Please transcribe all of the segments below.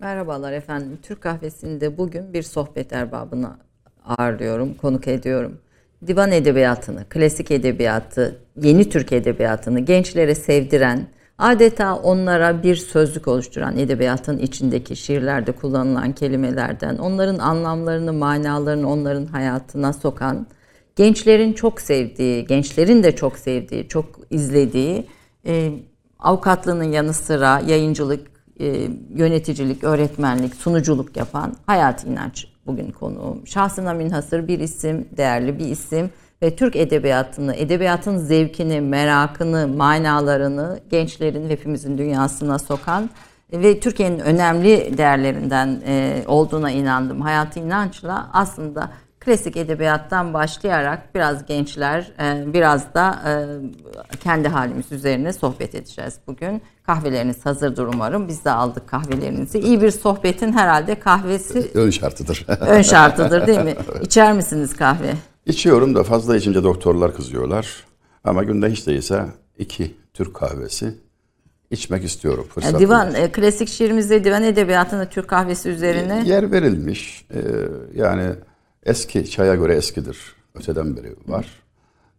Merhabalar efendim. Türk kahvesinde bugün bir sohbet erbabını ağırlıyorum, konuk ediyorum. Divan edebiyatını, klasik edebiyatı, yeni Türk edebiyatını gençlere sevdiren, adeta onlara bir sözlük oluşturan edebiyatın içindeki şiirlerde kullanılan kelimelerden, onların anlamlarını, manalarını onların hayatına sokan, gençlerin çok sevdiği, gençlerin de çok sevdiği, çok izlediği, e, avukatlığının yanı sıra yayıncılık, e, yöneticilik, öğretmenlik, sunuculuk yapan Hayat İnanç bugün konuğum. Şahsına münhasır bir isim, değerli bir isim ve Türk edebiyatını, edebiyatın zevkini, merakını, manalarını gençlerin hepimizin dünyasına sokan ve Türkiye'nin önemli değerlerinden e, olduğuna inandım. Hayat İnanç'la aslında klasik edebiyattan başlayarak biraz gençler, e, biraz da e, kendi halimiz üzerine sohbet edeceğiz bugün. Kahveleriniz hazırdır umarım. Biz de aldık kahvelerinizi. İyi bir sohbetin herhalde kahvesi Ön şartıdır. ön şartıdır değil mi? İçer misiniz kahve? İçiyorum da fazla içince doktorlar kızıyorlar. Ama günde hiç değilse iki Türk kahvesi içmek istiyorum. Fırsat Divan, e, klasik şiirimizde divan edebiyatında Türk kahvesi üzerine Yer verilmiş. Ee, yani eski, çaya göre eskidir. Öteden beri var.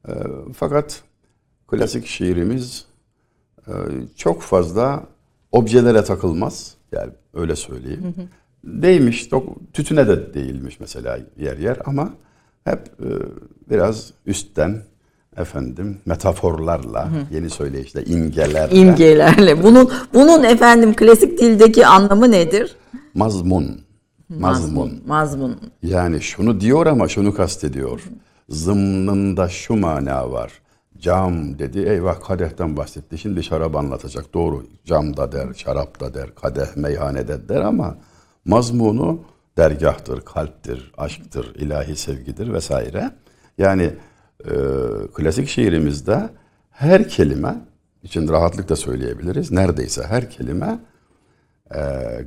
Ee, fakat klasik şiirimiz e, çok fazla objelere takılmaz. Yani öyle söyleyeyim. Değmiş, dok- tütüne de değilmiş mesela yer yer ama hep e, biraz üstten efendim metaforlarla, yeni söyleyişle, imgelerle, imgelerle. Bunun bunun efendim klasik dildeki anlamı nedir? mazmun, mazmun. Mazmun. Yani şunu diyor ama şunu kastediyor. Zımnında şu mana var. Cam dedi, eyvah kadehten bahsetti. Şimdi şarap anlatacak. Doğru, cam da der, şarap da der, kadeh meyhanede der ama mazmunu dergahtır, kalptir, aşktır, ilahi sevgidir vesaire. Yani e, klasik şiirimizde her kelime, için rahatlıkla söyleyebiliriz, neredeyse her kelime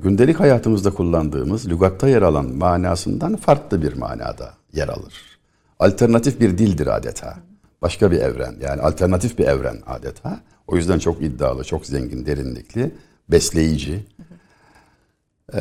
gündelik hayatımızda kullandığımız lügatta yer alan manasından farklı bir manada yer alır. Alternatif bir dildir adeta. Başka bir evren yani alternatif bir evren adeta. O yüzden çok iddialı, çok zengin, derinlikli, besleyici. E,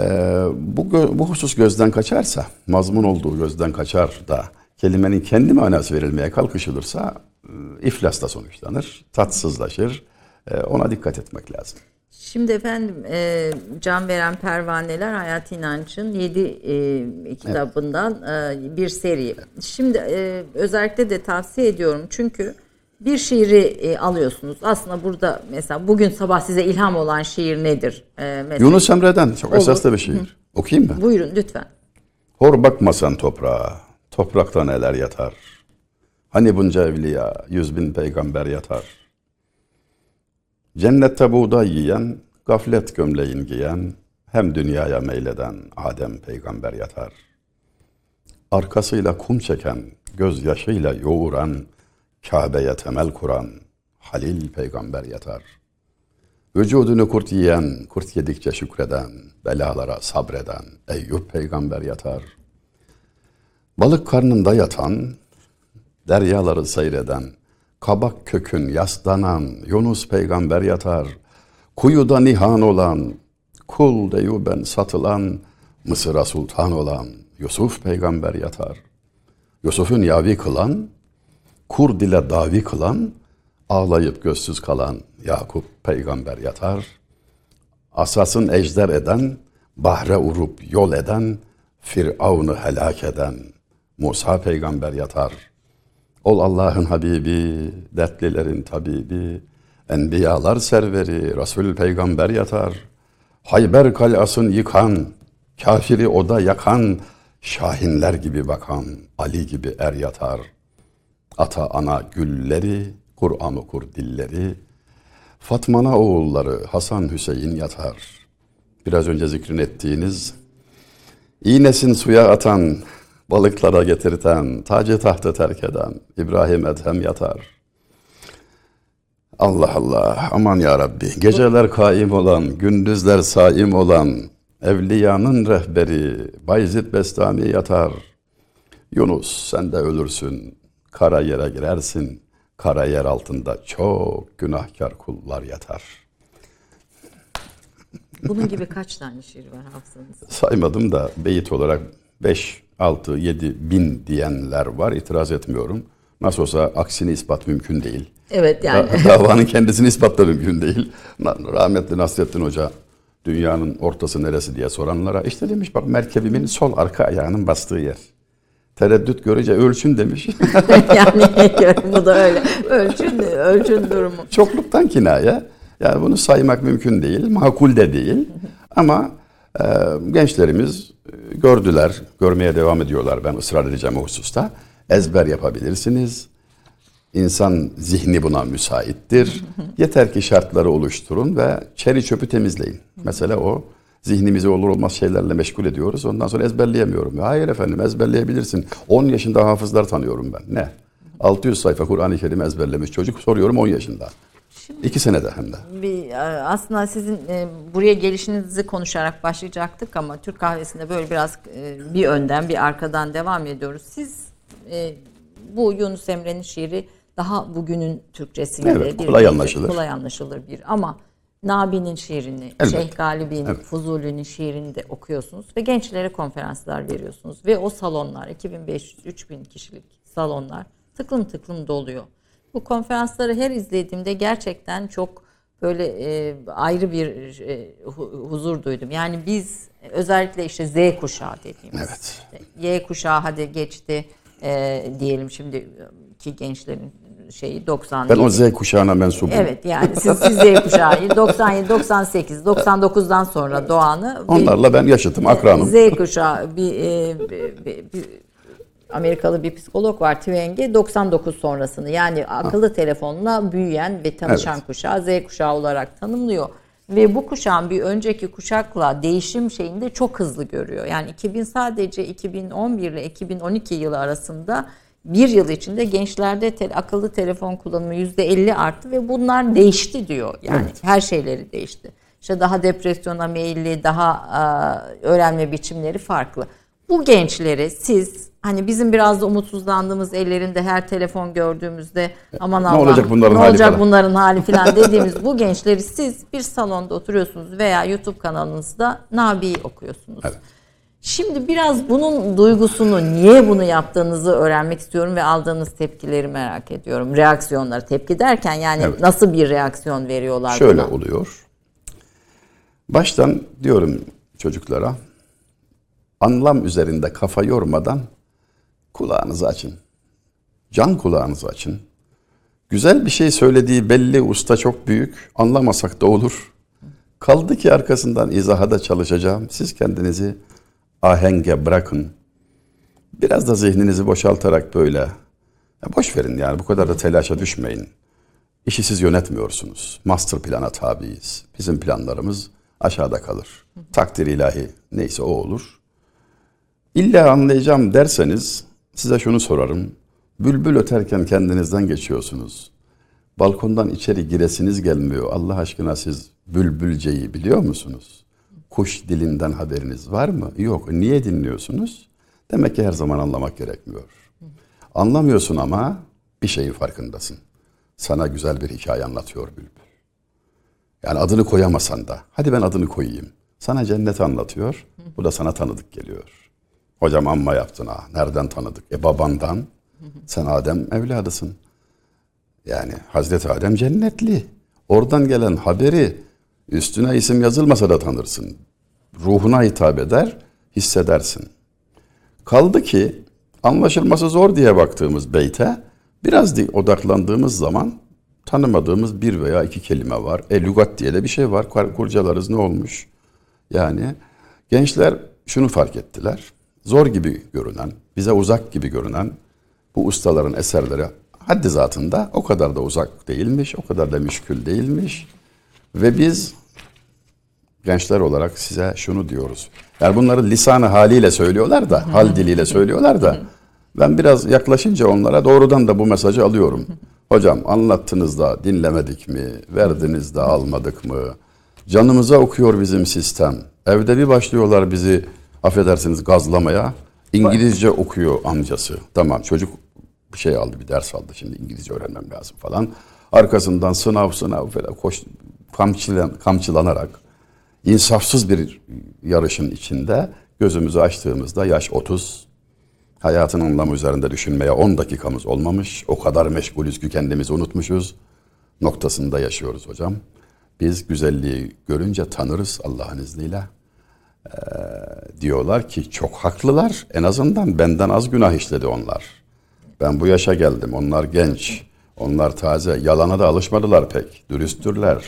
bu, bu husus gözden kaçarsa, mazmun olduğu gözden kaçar da kelimenin kendi manası verilmeye kalkışılırsa e, iflasla sonuçlanır, tatsızlaşır. E, ona dikkat etmek lazım. Şimdi efendim e, Can Veren Pervaneler Hayat İnanç'ın 7 kitabından e, bir seri. Şimdi e, özellikle de tavsiye ediyorum çünkü bir şiiri e, alıyorsunuz. Aslında burada mesela bugün sabah size ilham olan şiir nedir? E, mesela, Yunus Emre'den çok Olur. esaslı bir şiir. Okuyayım mı? Buyurun lütfen. Hor bakmasan toprağa, toprakta neler yatar. Hani bunca evliya, yüz bin peygamber yatar. Cennette buğday yiyen, gaflet gömleğin giyen, hem dünyaya meyleden Adem peygamber yatar. Arkasıyla kum çeken, gözyaşıyla yoğuran, Kabe'ye temel kuran Halil peygamber yatar. Vücudunu kurt yiyen, kurt yedikçe şükreden, belalara sabreden Eyüp peygamber yatar. Balık karnında yatan, deryaları seyreden, kabak kökün yaslanan Yunus peygamber yatar. Kuyuda nihan olan, kul deyuben satılan, Mısır'a sultan olan Yusuf peygamber yatar. Yusuf'un yavi kılan, kur dile davi kılan, ağlayıp gözsüz kalan Yakup peygamber yatar. Asasın ejder eden, bahre urup yol eden, Firavun'u helak eden Musa peygamber yatar. Ol Allah'ın Habibi, dertlilerin tabibi, enbiyalar serveri, Resul peygamber yatar. Hayber kalasın yıkan, kafiri oda yakan, şahinler gibi bakan, Ali gibi er yatar. Ata ana gülleri, Kur'an okur dilleri, Fatmana oğulları Hasan Hüseyin yatar. Biraz önce zikrin ettiğiniz İğnesin suya atan, balıklara getirten, tacı tahtı terk eden İbrahim Edhem yatar. Allah Allah, aman ya Rabbi. Geceler kaim olan, gündüzler saim olan, evliyanın rehberi Bayezid Bestami yatar. Yunus sen de ölürsün, kara yere girersin. Kara yer altında çok günahkar kullar yatar. Bunun gibi kaç tane şiir var hafızanızda? Saymadım da beyit olarak 5, 6, 7 bin diyenler var. İtiraz etmiyorum. Nasıl olsa aksini ispat mümkün değil. Evet yani. Da- davanın kendisini ispatla mümkün değil. Rahmetli Nasrettin Hoca dünyanın ortası neresi diye soranlara işte demiş bak merkebimin sol arka ayağının bastığı yer. Tereddüt görünce ölçün demiş. yani bu da öyle. Ölçün, ölçün durumu. Çokluktan kinaye. Yani bunu saymak mümkün değil. Makul de değil. Ama e, gençlerimiz e, gördüler. Görmeye devam ediyorlar. Ben ısrar edeceğim o hususta. Ezber yapabilirsiniz. İnsan zihni buna müsaittir. Yeter ki şartları oluşturun ve çeri çöpü temizleyin. Mesela o zihnimizi olur olmaz şeylerle meşgul ediyoruz. Ondan sonra ezberleyemiyorum. Hayır efendim ezberleyebilirsin. 10 yaşında hafızlar tanıyorum ben. Ne? 600 sayfa Kur'an-ı Kerim ezberlemiş çocuk. Soruyorum 10 yaşında. İki senede hem de. Bir, e, aslında sizin e, buraya gelişinizi konuşarak başlayacaktık ama Türk kahvesinde böyle biraz e, bir önden bir arkadan devam ediyoruz. Siz e, bu Yunus Emre'nin şiiri daha bugünün Türkçesiyle Evet, kolay bir- anlaşılır. kolay anlaşılır bir ama Nabi'nin şiirini, Elbette. Şeyh Galip'in, Evet. Fuzuli'nin şiirini de okuyorsunuz ve gençlere konferanslar veriyorsunuz ve o salonlar 2500-3000 kişilik salonlar tıklım tıklım doluyor. Bu konferansları her izlediğimde gerçekten çok böyle e, ayrı bir e, hu- huzur duydum. Yani biz özellikle işte Z kuşağı dediğimiz Evet. Y kuşağı hadi geçti e, diyelim şimdi ki gençlerin şeyi 90 Ben o Z kuşağına mensubum. Evet yani siz, siz Z kuşağı 97 98 99'dan sonra doğanı bir- Onlarla ben yaşıtım, akranım. Z kuşağı bir, bir- bir- bir Amerikalı bir psikolog var Twenge 99 sonrasını yani akıllı telefonla büyüyen ve tanışan Evet. kuşağı Z kuşağı olarak tanımlıyor. Ve bu kuşağın bir önceki kuşakla değişim şeyinde çok hızlı görüyor. Yani 2000 sadece 2011 ile 2012 yılı arasında bir yıl içinde gençlerde te- akıllı telefon kullanımı %50 arttı ve bunlar değişti diyor. Yani her şeyleri değişti. İşte daha depresyona meyilli, daha e, öğrenme biçimleri farklı. Bu gençleri siz hani bizim biraz da umutsuzlandığımız ellerinde her telefon gördüğümüzde aman Allah olacak bunların ne hali olacak falan. bunların hali falan dediğimiz bu gençleri siz bir salonda oturuyorsunuz veya YouTube kanalınızda Nabi'yi okuyorsunuz. Evet. Şimdi biraz bunun duygusunu, niye bunu yaptığınızı öğrenmek istiyorum ve aldığınız tepkileri merak ediyorum. Reaksiyonları, tepki derken yani Evet. nasıl bir reaksiyon veriyorlar Şöyle buna? oluyor. Baştan diyorum çocuklara, anlam üzerinde kafa yormadan kulağınızı açın. Can kulağınızı açın. Güzel bir şey söylediği belli, usta çok büyük, anlamasak da olur. Kaldı ki arkasından izaha da çalışacağım. Siz kendinizi ahenge bırakın. Biraz da zihninizi boşaltarak böyle. Ya boş verin yani bu kadar da telaşa düşmeyin. İşi siz yönetmiyorsunuz. Master plana tabiiz. Bizim planlarımız aşağıda kalır. Takdir ilahi neyse o olur. İlla anlayacağım derseniz size şunu sorarım. Bülbül öterken kendinizden geçiyorsunuz. Balkondan içeri giresiniz gelmiyor. Allah aşkına siz bülbülceyi biliyor musunuz? Kuş dilinden haberiniz var mı? Yok. Niye dinliyorsunuz? Demek ki her zaman anlamak gerekmiyor. Anlamıyorsun ama bir şeyin farkındasın. Sana güzel bir hikaye anlatıyor bülbül. Yani adını koyamasan da. Hadi ben adını koyayım. Sana cenneti anlatıyor. Bu da sana tanıdık geliyor. Hocam amma yaptın ha. Nereden tanıdık? E babandan. Sen Adem evladısın. Yani Hazreti Adem cennetli. Oradan gelen haberi üstüne isim yazılmasa da tanırsın. Ruhuna hitap eder, hissedersin. Kaldı ki anlaşılması zor diye baktığımız beyte biraz odaklandığımız zaman tanımadığımız bir veya iki kelime var. E lügat diye de bir şey var. Kur- Kurcalarız ne olmuş? Yani gençler şunu fark ettiler. Zor gibi görünen, bize uzak gibi görünen bu ustaların eserleri haddi zatında o kadar da uzak değilmiş, o kadar da müşkül değilmiş. Ve biz gençler olarak size şunu diyoruz. Yani bunları lisanı haliyle söylüyorlar da, hal diliyle söylüyorlar da ben biraz yaklaşınca onlara doğrudan da bu mesajı alıyorum. Hocam anlattınız da dinlemedik mi? Verdiniz de almadık mı? Canımıza okuyor bizim sistem. Evde bir başlıyorlar bizi affedersiniz gazlamaya. İngilizce okuyor amcası. Tamam çocuk bir şey aldı, bir ders aldı. Şimdi İngilizce öğrenmem lazım falan. Arkasından sınav sınav falan koş, kamçılan, kamçılanarak insafsız bir yarışın içinde gözümüzü açtığımızda yaş 30, hayatın anlamı üzerinde düşünmeye 10 dakikamız olmamış, o kadar meşgulüz ki kendimizi unutmuşuz noktasında yaşıyoruz hocam. Biz güzelliği görünce tanırız Allah'ın izniyle. Diyorlar ki çok haklılar. En azından benden az günah işledi onlar. Ben bu yaşa geldim. Onlar genç. Onlar taze. Yalana da alışmadılar pek. Dürüsttürler.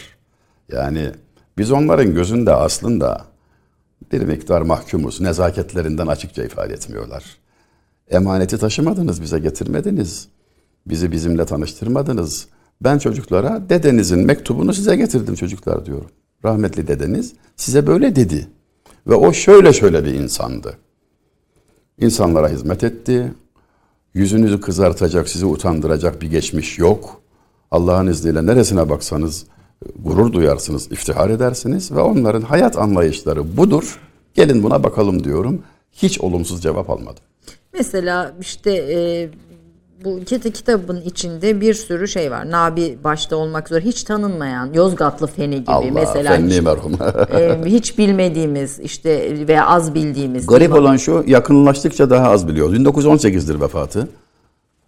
Yani biz onların gözünde aslında bir miktar mahkumuz. Nezaketlerinden açıkça ifade etmiyorlar. Emaneti taşımadınız, bize getirmediniz. Bizi bizimle tanıştırmadınız. Ben çocuklara dedenizin mektubunu size getirdim çocuklar diyorum. Rahmetli dedeniz size böyle dedi. Ve o şöyle şöyle bir insandı. İnsanlara hizmet etti. Yüzünüzü kızartacak, sizi utandıracak bir geçmiş yok. Allah'ın izniyle neresine baksanız gurur duyarsınız, iftihar edersiniz ve onların hayat anlayışları budur. Gelin buna bakalım diyorum. Hiç olumsuz cevap almadım. Mesela işte e, bu kita- kitabın içinde bir sürü şey var. Nabi başta olmak üzere hiç tanınmayan Yozgatlı Feni gibi Allah, mesela fenni hiç, merhum. e, hiç bilmediğimiz işte veya az bildiğimiz Garip olan şu, yakınlaştıkça daha az biliyoruz. 1918'dir vefatı.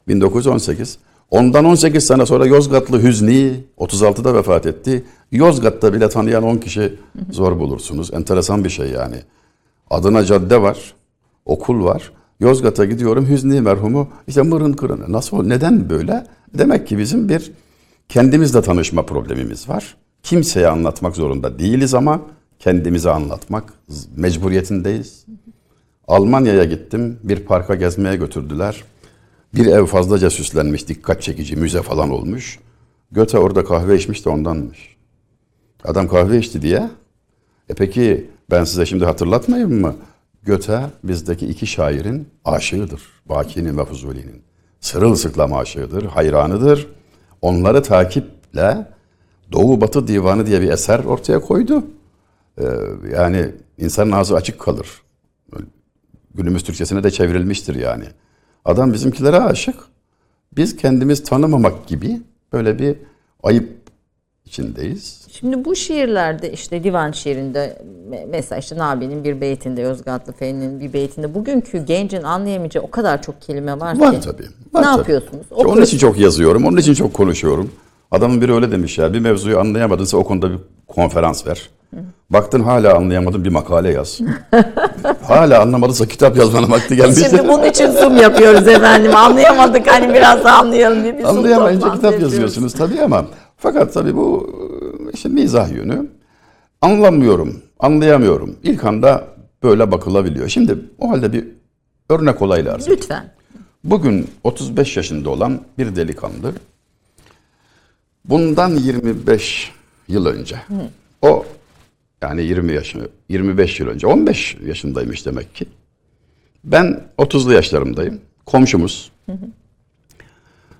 1918. Ondan 18 sene sonra Yozgatlı Hüzni 36'da vefat etti. Yozgat'ta bile tanıyan 10 kişi zor bulursunuz. Enteresan bir şey yani. Adına cadde var, okul var. Yozgat'a gidiyorum Hüzni merhumu işte mırın kırın. Nasıl neden böyle? Demek ki bizim bir kendimizle tanışma problemimiz var. Kimseye anlatmak zorunda değiliz ama kendimize anlatmak mecburiyetindeyiz. Almanya'ya gittim. Bir parka gezmeye götürdüler. Bir ev fazlaca süslenmiş, dikkat çekici, müze falan olmuş. Göte orada kahve içmiş de ondanmış. Adam kahve içti diye. E peki ben size şimdi hatırlatmayayım mı? Göte bizdeki iki şairin aşığıdır. Baki'nin ve Fuzuli'nin. Sırılsıklam aşığıdır, hayranıdır. Onları takiple Doğu Batı Divanı diye bir eser ortaya koydu. Ee, yani insanın ağzı açık kalır. Günümüz Türkçesine de çevrilmiştir yani. Adam bizimkilere aşık. Biz kendimiz tanımamak gibi böyle bir ayıp içindeyiz. Şimdi bu şiirlerde işte divan şiirinde me- mesela işte Nabi'nin bir beytinde Yozgatlı Feni'nin bir beytinde bugünkü gencin anlayamayacağı o kadar çok kelime var, Var ki. tabii. ne Var tabii. yapıyorsunuz? İşte Onun için çok yazıyorum, onun için çok konuşuyorum. Adamın biri öyle demiş ya, bir mevzuyu anlayamadınsa o konuda bir konferans ver. Baktın hala anlayamadın bir makale yaz. hala anlamadıysa kitap yazmanın vakti gelmiştir. Şimdi bunun için zoom yapıyoruz efendim. Anlayamadık hani biraz anlayalım diye bir Anlayamayınca kitap yazıyorsunuz tabii ama fakat tabii bu e, işin mizah yönü. Anlamıyorum, anlayamıyorum. İlk anda böyle bakılabiliyor. Şimdi o halde bir örnek olayla arz edeyim. Lütfen. Bugün 35 yaşında olan bir delikanlı. Bundan 25 yıl önce. O yani 20 yaşı 25 yıl önce 15 yaşındaymış demek ki. Ben 30'lu yaşlarımdayım. Komşumuz.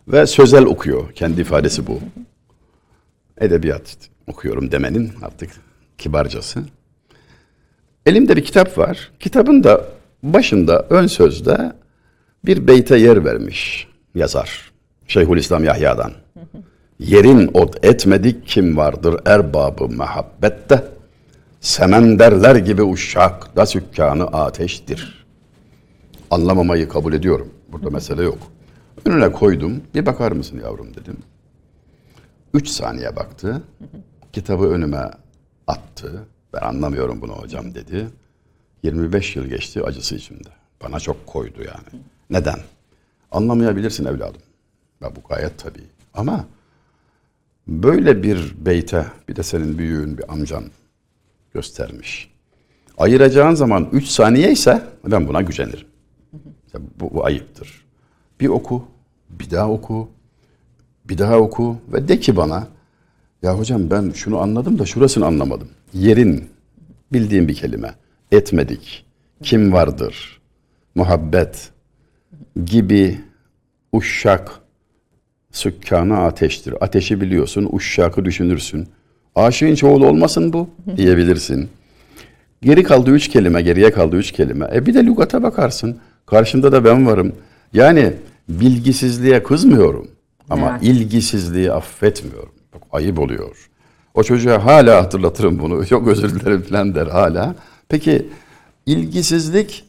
Ve sözel okuyor. Kendi ifadesi bu. Edebiyat okuyorum demenin artık kibarcası. Elimde bir kitap var. Kitabın da başında ön sözde bir beyte yer vermiş yazar. Şeyhülislam Yahya'dan. Yerin ot etmedik kim vardır erbabı mehabbette. Semenderler gibi uşak da sükkanı ateştir. Anlamamayı kabul ediyorum. Burada mesele yok. Önüne koydum. Bir bakar mısın yavrum dedim. Üç saniye baktı. Kitabı önüme attı. Ben anlamıyorum bunu hocam dedi. 25 yıl geçti acısı içimde. Bana çok koydu yani. Neden? Anlamayabilirsin evladım. Ya bu gayet tabii. Ama böyle bir beyte bir de senin büyüğün bir amcan göstermiş. Ayıracağın zaman 3 saniye ise ben buna gücenirim. Bu, bu ayıptır. Bir oku, bir daha oku, bir daha oku ve de ki bana ya hocam ben şunu anladım da şurasını anlamadım. Yerin bildiğim bir kelime. Etmedik. Kim vardır? Muhabbet gibi uşşak sükkanı ateştir. Ateşi biliyorsun, uşşakı düşünürsün. Aşığın çoğulu olmasın bu diyebilirsin. Geri kaldı üç kelime, geriye kaldı üç kelime. E bir de lügata bakarsın. Karşında da ben varım. Yani bilgisizliğe kızmıyorum. Ama Merak ilgisizliği affetmiyorum. Çok ayıp oluyor. O çocuğa hala hatırlatırım bunu. Çok özür dilerim falan der hala. Peki ilgisizlik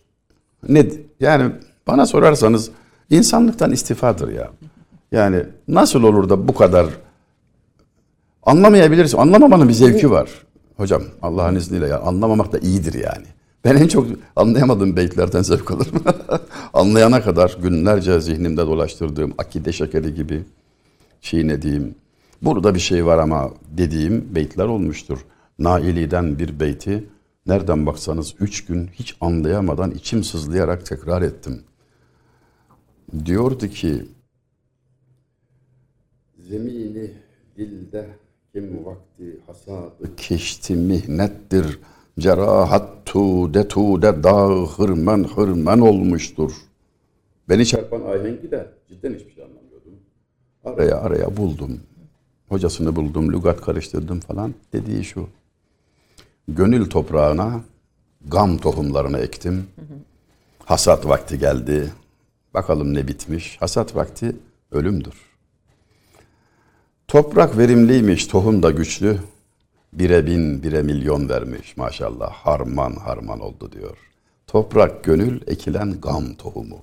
ne? Yani bana sorarsanız insanlıktan istifadır ya. Yani nasıl olur da bu kadar anlamayabilirsin. Anlamamanın bir zevki var. Hocam Allah'ın izniyle ya anlamamak da iyidir yani. Ben en çok anlayamadığım beytlerden zevk alırım. Anlayana kadar günlerce zihnimde dolaştırdığım akide şekeri gibi çiğnediğim, burada bir şey var ama dediğim beytler olmuştur. Naili'den bir beyti nereden baksanız üç gün hiç anlayamadan içim sızlayarak tekrar ettim. Diyordu ki Zemini dilde kim vakti hasadı keşti mihnettir. Cerahat tude tude dağ hırmen hırmen olmuştur. Beni çarpan ahengi de cidden hiçbir şey anlamıyordum. Araya araya buldum. Hocasını buldum, lügat karıştırdım falan. Dediği şu. Gönül toprağına gam tohumlarını ektim. Hasat vakti geldi. Bakalım ne bitmiş. Hasat vakti ölümdür. Toprak verimliymiş, tohum da güçlü. Bire bin, bire milyon vermiş maşallah. Harman harman oldu diyor. Toprak gönül ekilen gam tohumu.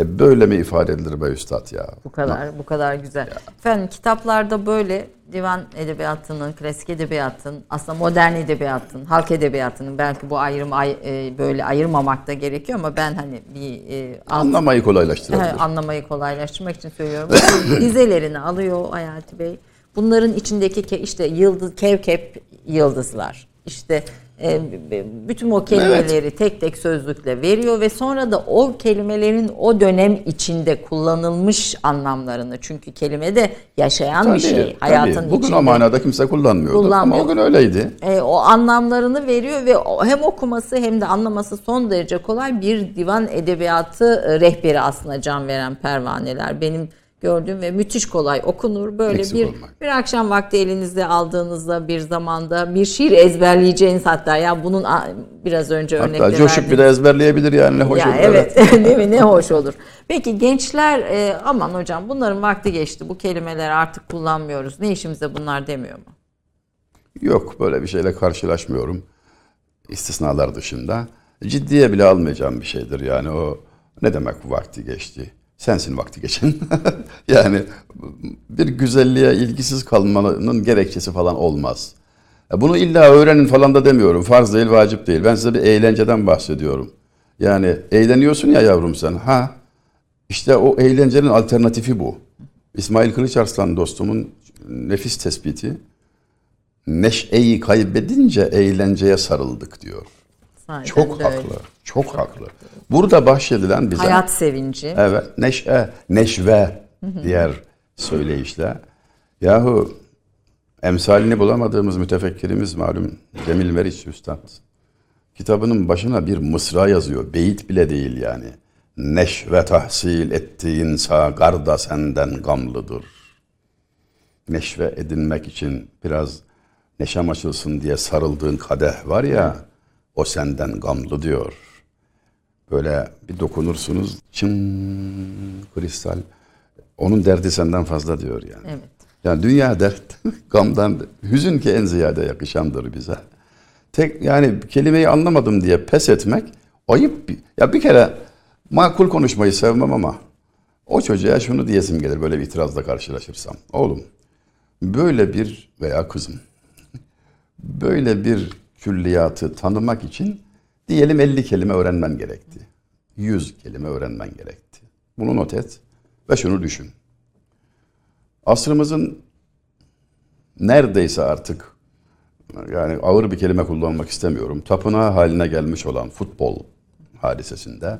E böyle mi ifade edilir be üstad ya? Bu kadar, bu kadar güzel. Efendim kitaplarda böyle divan edebiyatının, klasik edebiyatın, aslında modern edebiyatın, halk edebiyatının belki bu ayrım ay- e, böyle ayırmamak da gerekiyor ama ben hani bir e, Anlamayı kolaylaştırabilir. Anlamayı kolaylaştırmak için söylüyorum. Dizelerini alıyor Hayati Bey. Bunların içindeki ke- işte yıldız, kevkep yıldızlar. İşte e, bütün o kelimeleri tek tek sözlükle veriyor ve sonra da o kelimelerin o dönem içinde kullanılmış anlamlarını çünkü kelime de yaşayan bir şey. Hayatın Bugün içinde. o manada kimse kullanmıyordu Kullanmıyor. ama o gün öyleydi. E, o anlamlarını veriyor ve hem okuması hem de anlaması son derece kolay bir divan edebiyatı e, rehberi aslında can veren pervaneler. Benim gördüğüm ve müthiş kolay okunur. Böyle Eksik bir olmak. bir akşam vakti elinizde aldığınızda bir zamanda bir şiir ezberleyeceğiniz hatta ya bunun biraz önce Hatta coşup verdim. bir de ezberleyebilir yani ne hoş Ya olur. evet, değil mi? Ne hoş olur. Peki gençler e, aman hocam bunların vakti geçti. Bu kelimeleri artık kullanmıyoruz. Ne işimize bunlar demiyor mu? Yok böyle bir şeyle karşılaşmıyorum. İstisnalar dışında. Ciddiye bile almayacağım bir şeydir yani o ne demek bu vakti geçti? Sensin vakti geçen. yani bir güzelliğe ilgisiz kalmanın gerekçesi falan olmaz. Bunu illa öğrenin falan da demiyorum. Farz değil, vacip değil. Ben size bir eğlenceden bahsediyorum. Yani eğleniyorsun ya yavrum sen. Ha işte o eğlencenin alternatifi bu. İsmail Kılıçarslan dostumun nefis tespiti. Neşeyi kaybedince eğlenceye sarıldık diyor. Sahiden Çok öyle. haklı. Çok haklı. Burada bahşedilen bize Hayat sevinci. evet neşe, neşve diğer söyleyişle. Yahu emsalini bulamadığımız mütefekkirimiz malum Cemil Meriç Üstad. Kitabının başına bir mısra yazıyor. Beyit bile değil yani. Neşve tahsil ettiğin sagarda senden gamlıdır. Neşve edinmek için biraz neşem açılsın diye sarıldığın kadeh var ya, o senden gamlı diyor. Böyle bir dokunursunuz, çın kristal. Onun derdi senden fazla diyor yani. Evet. Yani dünya dert, gamdan, hüzün ki en ziyade yakışandır bize. Tek yani kelimeyi anlamadım diye pes etmek ayıp. Ya bir kere makul konuşmayı sevmem ama o çocuğa şunu diyesim gelir böyle bir itirazla karşılaşırsam. Oğlum böyle bir veya kızım böyle bir külliyatı tanımak için diyelim 50 kelime öğrenmen gerekti. 100 kelime öğrenmen gerekti. Bunu not et ve şunu düşün. Asrımızın neredeyse artık yani ağır bir kelime kullanmak istemiyorum. Tapınağı haline gelmiş olan futbol hadisesinde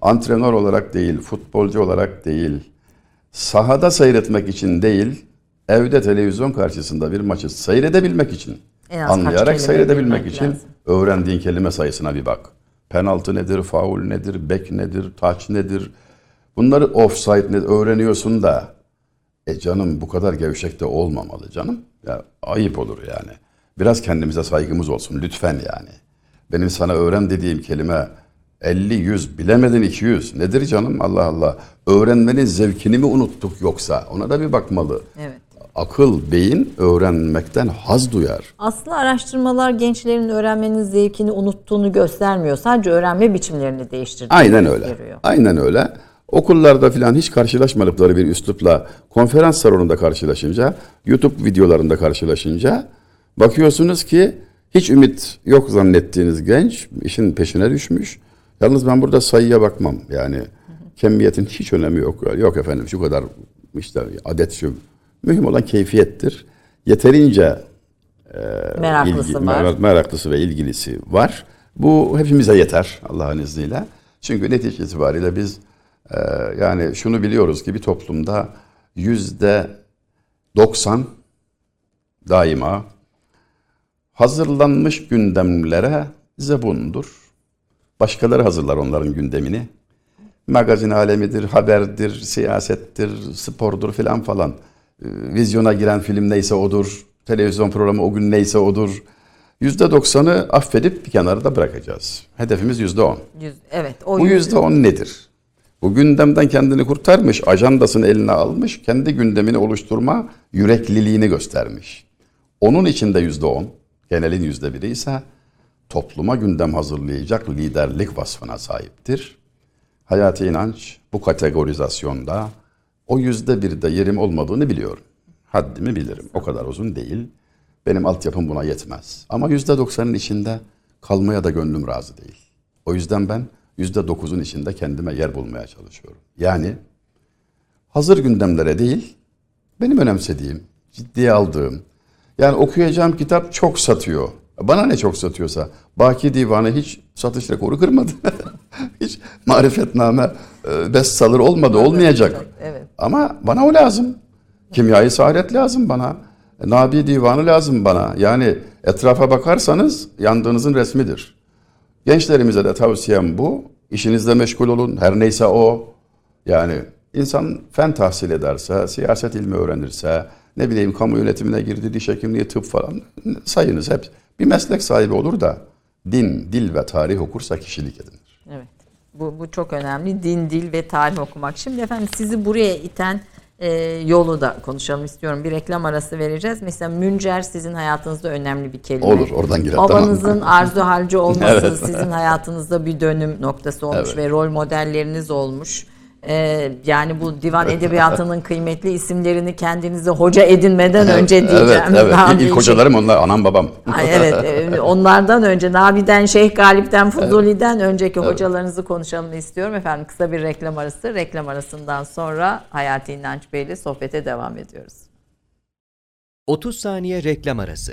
antrenör olarak değil, futbolcu olarak değil, sahada seyretmek için değil, evde televizyon karşısında bir maçı seyredebilmek için, Anlayarak seyredebilmek bilmek için lazım. öğrendiğin kelime sayısına bir bak. Penaltı nedir, faul nedir, bek nedir, taç nedir? Bunları offside nedir öğreniyorsun da e canım bu kadar gevşek de olmamalı canım. Ya ayıp olur yani. Biraz kendimize saygımız olsun lütfen yani. Benim sana öğren dediğim kelime 50, 100, bilemedin 200. Nedir canım Allah Allah. Öğrenmenin zevkini mi unuttuk yoksa? Ona da bir bakmalı. Evet. Akıl, beyin öğrenmekten haz duyar. Aslında araştırmalar gençlerin öğrenmenin zevkini unuttuğunu göstermiyor. Sadece öğrenme biçimlerini değiştirdiğini Aynen öyle. Aynen öyle. Okullarda filan hiç karşılaşmadıkları bir üslupla konferans salonunda karşılaşınca, YouTube videolarında karşılaşınca bakıyorsunuz ki hiç ümit yok zannettiğiniz genç işin peşine düşmüş. Yalnız ben burada sayıya bakmam. Yani kemiyetin hiç önemi yok. Yok efendim şu kadar işte adet şu. Mühim olan keyfiyettir. Yeterince e, meraklısı ilgi, var. Meraklısı ve ilgilisi var. Bu hepimize yeter Allah'ın izniyle. Çünkü netice itibariyle biz e, yani şunu biliyoruz ki bir toplumda yüzde 90 daima hazırlanmış gündemlere zebundur. Başkaları hazırlar onların gündemini. Magazin alemidir, haberdir, siyasettir, spordur filan falan. Ee, vizyona giren film neyse odur. Televizyon programı o gün neyse odur. Yüzde doksanı affedip bir kenarda bırakacağız. Hedefimiz yüzde on. Evet. O Bu yüzde on nedir? Bu gündemden kendini kurtarmış, ajandasını eline almış, kendi gündemini oluşturma yürekliliğini göstermiş. Onun içinde yüzde on, genelin yüzde biri ise topluma gündem hazırlayacak liderlik vasfına sahiptir. Hayati inanç bu kategorizasyonda o yüzde birde yerim olmadığını biliyorum. Haddimi bilirim. O kadar uzun değil. Benim altyapım buna yetmez. Ama yüzde doksanın içinde kalmaya da gönlüm razı değil. O yüzden ben yüzde dokuzun içinde kendime yer bulmaya çalışıyorum. Yani hazır gündemlere değil, benim önemsediğim, ciddiye aldığım, yani okuyacağım kitap çok satıyor. Bana ne çok satıyorsa. Baki Divanı hiç satış rekoru kırmadı. hiç marifetname bestseller olmadı, olmayacak. Evet. Ama bana o lazım. Kimyayı saadet lazım bana. Nabi Divanı lazım bana. Yani etrafa bakarsanız yandığınızın resmidir. Gençlerimize de tavsiyem bu. İşinizde meşgul olun. Her neyse o. Yani insan fen tahsil ederse, siyaset ilmi öğrenirse, ne bileyim kamu yönetimine girdi, diş hekimliği, tıp falan sayınız hep bir meslek sahibi olur da din, dil ve tarih okursa kişilik edinir. Evet. Bu, bu çok önemli. Din, dil ve tarih okumak. Şimdi efendim sizi buraya iten e, yolu da konuşalım istiyorum. Bir reklam arası vereceğiz. Mesela müncer sizin hayatınızda önemli bir kelime. Olur oradan girelim. Babanızın tamam. arzu halci olması evet. sizin hayatınızda bir dönüm noktası olmuş evet. ve rol modelleriniz olmuş. Ee, yani bu divan edebiyatının kıymetli isimlerini kendinize hoca edinmeden önce diyeceğim. Evet, evet. Nabi İlk hocalarım onlar, anam babam. Ay, evet, e, onlardan önce Nabi'den, Şeyh Galip'ten, Fuzuli'den önceki evet. hocalarınızı konuşalım istiyorum. Efendim kısa bir reklam arası. Reklam arasından sonra Hayati İnanç Bey ile sohbete devam ediyoruz. 30 saniye reklam arası.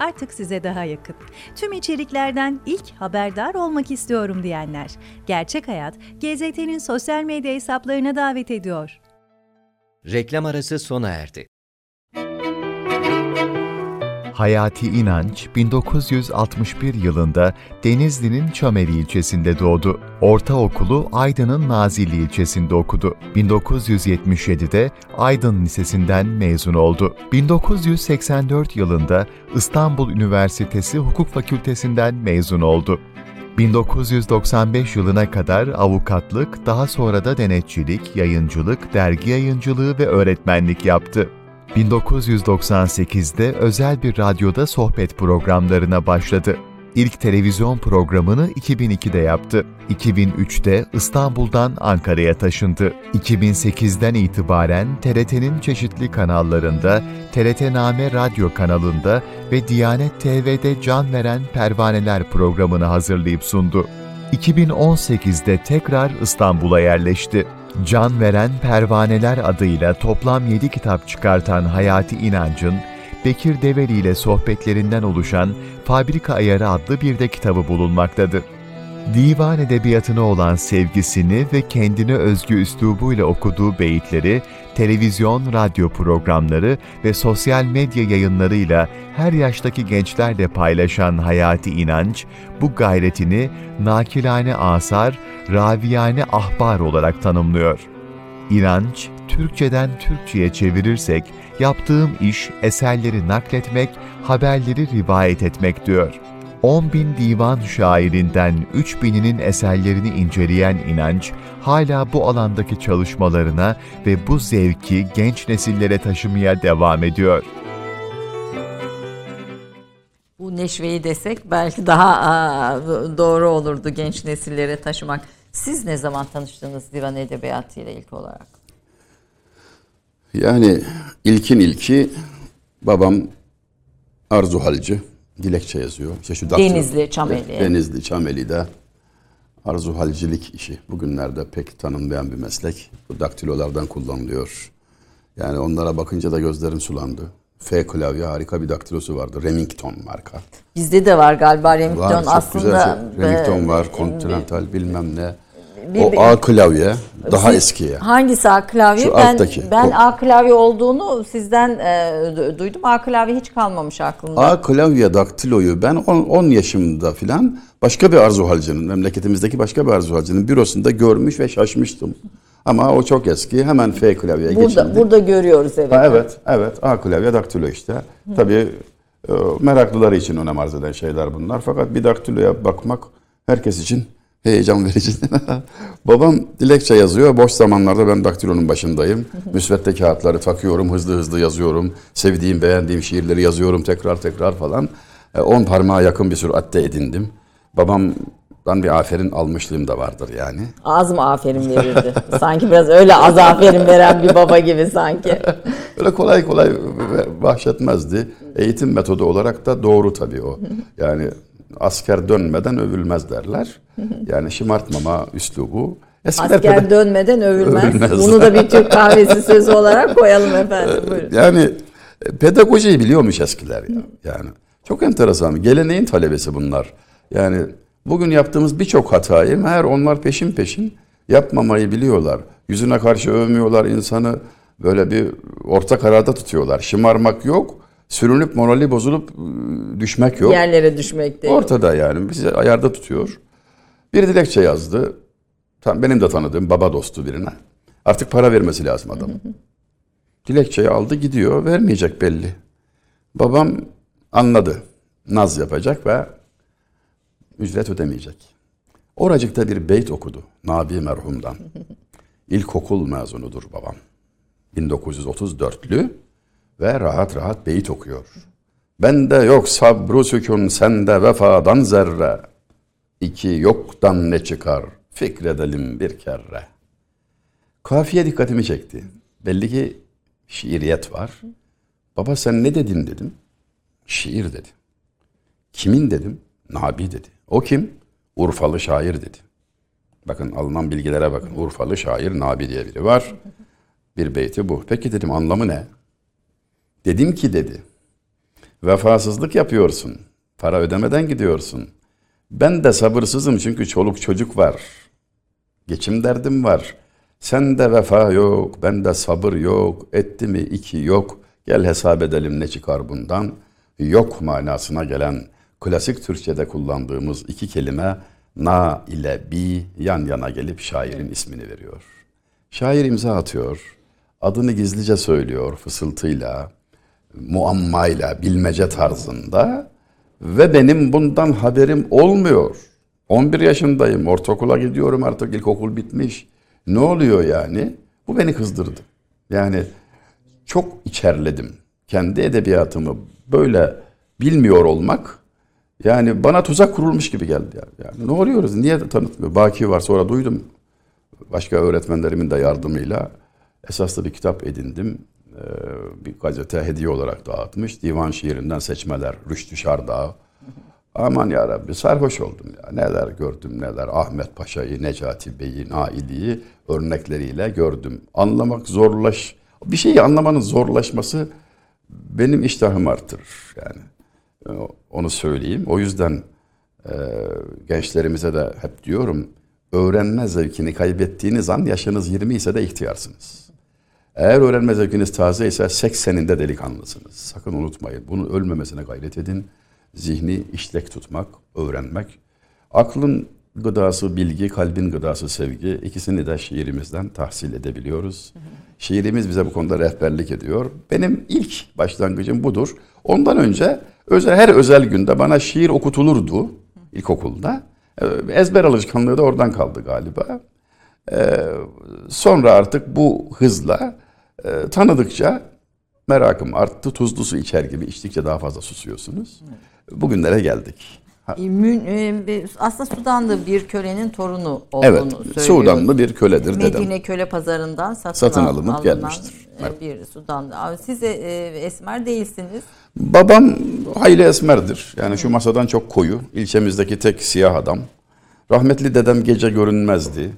artık size daha yakın. Tüm içeriklerden ilk haberdar olmak istiyorum diyenler. Gerçek Hayat, GZT'nin sosyal medya hesaplarına davet ediyor. Reklam arası sona erdi. Hayati İnanç 1961 yılında Denizli'nin Çömeli ilçesinde doğdu. Ortaokulu Aydın'ın Nazilli ilçesinde okudu. 1977'de Aydın Lisesi'nden mezun oldu. 1984 yılında İstanbul Üniversitesi Hukuk Fakültesinden mezun oldu. 1995 yılına kadar avukatlık, daha sonra da denetçilik, yayıncılık, dergi yayıncılığı ve öğretmenlik yaptı. 1998'de özel bir radyoda sohbet programlarına başladı. İlk televizyon programını 2002'de yaptı. 2003'te İstanbul'dan Ankara'ya taşındı. 2008'den itibaren TRT'nin çeşitli kanallarında, TRT Name Radyo kanalında ve Diyanet TV'de can veren Pervaneler programını hazırlayıp sundu. 2018'de tekrar İstanbul'a yerleşti. Can Veren Pervaneler adıyla toplam 7 kitap çıkartan Hayati İnancın, Bekir Develi ile sohbetlerinden oluşan Fabrika Ayarı adlı bir de kitabı bulunmaktadır. Divan edebiyatına olan sevgisini ve kendine özgü üslubuyla okuduğu beyitleri, televizyon, radyo programları ve sosyal medya yayınlarıyla her yaştaki gençlerle paylaşan Hayati İnanç, bu gayretini nakilane asar, raviyane ahbar olarak tanımlıyor. İnanç, Türkçeden Türkçe'ye çevirirsek, yaptığım iş eserleri nakletmek, haberleri rivayet etmek diyor. 10 bin divan şairinden 3 bininin eserlerini inceleyen İnanç, hala bu alandaki çalışmalarına ve bu zevki genç nesillere taşımaya devam ediyor. Bu neşveyi desek belki daha aa, doğru olurdu genç nesillere taşımak. Siz ne zaman tanıştınız divan edebiyatı ile ilk olarak? Yani ilkin ilki babam Arzu Halcı dilekçe yazıyor. İşte şu daktilo- Denizli, Çameli. Denizli, Çameli'de arzu halcilik işi. Bugünlerde pek tanınmayan bir meslek. Bu daktilolardan kullanılıyor. Yani onlara bakınca da gözlerim sulandı. F klavye harika bir daktilosu vardı. Remington marka. Bizde de var galiba Remington Var aslında. güzel. şey. Remington e, var, Continental bilmem ne. Bir- o A klavye daha eskiye. Hangisi A klavye? Şu ben alttaki. ben O- A klavye olduğunu sizden e, du- duydum. A klavye hiç kalmamış aklımda. A klavye daktiloyu ben 10 yaşımda filan başka bir Arzu Halcı'nın, memleketimizdeki başka bir Arzu Halcı'nın bürosunda görmüş ve şaşmıştım. Ama o çok eski. Hemen F klavyeye burada geçildi. burada görüyoruz evet. Ha, evet, evet. A klavye daktilo işte. Tabii e, meraklıları için önem arz eden şeyler bunlar. Fakat bir daktiloya bakmak herkes için heyecan verici. Babam dilekçe yazıyor. Boş zamanlarda ben daktilonun başındayım. Müsvedde kağıtları takıyorum. Hızlı hızlı yazıyorum. Sevdiğim, beğendiğim şiirleri yazıyorum tekrar tekrar falan. 10 parmağa yakın bir süratte edindim. Babamdan bir aferin almışlığım da vardır yani. Az mı aferin verirdi? sanki biraz öyle az aferin veren bir baba gibi sanki. Öyle kolay kolay bahşetmezdi. Eğitim metodu olarak da doğru tabii o. Yani asker dönmeden övülmez derler. Yani şımartmama üslubu. Eskiler Asker pede- dönmeden övülmez. Övülmez. Bunu da bir Türk kahvesi sözü olarak koyalım efendim. Buyurun. Yani e, pedagojiyi biliyormuş eskiler ya. Yani çok enteresan. Geleneğin talebesi bunlar. Yani bugün yaptığımız birçok hatayı meğer onlar peşin peşin yapmamayı biliyorlar. Yüzüne karşı övmüyorlar insanı. Böyle bir orta kararda tutuyorlar. Şımarmak yok. Sürünüp morali bozulup ıı, düşmek yok. Yerlere düşmek değil. Ortada yani bizi ayarda tutuyor. Bir dilekçe yazdı. Tam benim de tanıdığım baba dostu birine. Artık para vermesi lazım adamın. Dilekçeyi aldı gidiyor. Vermeyecek belli. Babam anladı. Naz yapacak ve ücret ödemeyecek. Oracıkta bir beyt okudu. Nabi merhumdan. İlkokul mezunudur babam. 1934'lü ve rahat rahat beyit okuyor. Bende yok sabru sükun sende vefadan zerre. İki yoktan ne çıkar fikredelim bir kere. Kafiye dikkatimi çekti. Belli ki şiiriyet var. Baba sen ne dedin dedim. Şiir dedi. Kimin dedim? Nabi dedi. O kim? Urfalı şair dedi. Bakın alınan bilgilere bakın. Urfalı şair Nabi diye biri var. Bir beyti bu. Peki dedim anlamı ne? Dedim ki dedi. Vefasızlık yapıyorsun. Para ödemeden gidiyorsun. Ben de sabırsızım çünkü çoluk çocuk var. Geçim derdim var. Sende vefa yok, bende sabır yok. Etti mi iki yok. Gel hesap edelim ne çıkar bundan. Yok manasına gelen klasik Türkçe'de kullandığımız iki kelime na ile bi yan yana gelip şairin ismini veriyor. Şair imza atıyor. Adını gizlice söylüyor fısıltıyla, muammayla, bilmece tarzında ve benim bundan haberim olmuyor. 11 yaşındayım, ortaokula gidiyorum artık ilkokul bitmiş. Ne oluyor yani? Bu beni kızdırdı. Yani çok içerledim. Kendi edebiyatımı böyle bilmiyor olmak yani bana tuzak kurulmuş gibi geldi. Yani, yani ne oluyoruz? Niye tanıtmıyor? Baki var sonra duydum. Başka öğretmenlerimin de yardımıyla esaslı bir kitap edindim. Ee, bir gazete hediye olarak dağıtmış. Divan şiirinden seçmeler. Rüştü Şardağ. Aman ya Rabbi sarhoş oldum ya. Neler gördüm neler. Ahmet Paşa'yı, Necati Bey'i, Naili'yi örnekleriyle gördüm. Anlamak zorlaş. Bir şeyi anlamanın zorlaşması benim iştahımı artırır yani. Ee, Onu söyleyeyim. O yüzden Ee, gençlerimize de hep diyorum öğrenme zevkini kaybettiğiniz an yaşınız 20 ise de ihtiyarsınız. Eğer öğrenme zevkiniz taze ise 80'inde delikanlısınız. Sakın unutmayın. Bunun ölmemesine gayret edin. Zihni işlek tutmak, öğrenmek. Aklın gıdası bilgi, kalbin gıdası sevgi. İkisini de şiirimizden tahsil edebiliyoruz. Şiirimiz bize bu konuda rehberlik ediyor. Benim ilk başlangıcım budur. Ondan önce özel, her özel günde bana şiir okutulurdu ilkokulda. Ee, Ezber alışkanlığı da oradan kaldı galiba. Ee, sonra artık bu hızla e, tanıdıkça merakım arttı. Tuzlu su içer gibi içtikçe daha fazla susuyorsunuz. Bugünlere geldik. Ha, E, e, aslında Sudanlı bir kölenin torunu olduğunu evet, söylüyor. Sudanlı bir köledir dedem. Medine köle pazarından satın, Satın al- alınıp alınan, gelmiştir. e. Bir Sudanlı. Siz de esmer değilsiniz. Babam hayli esmerdir. Yani şu masadan çok koyu. İlçemizdeki tek siyah adam. Rahmetli dedem gece görünmezdi.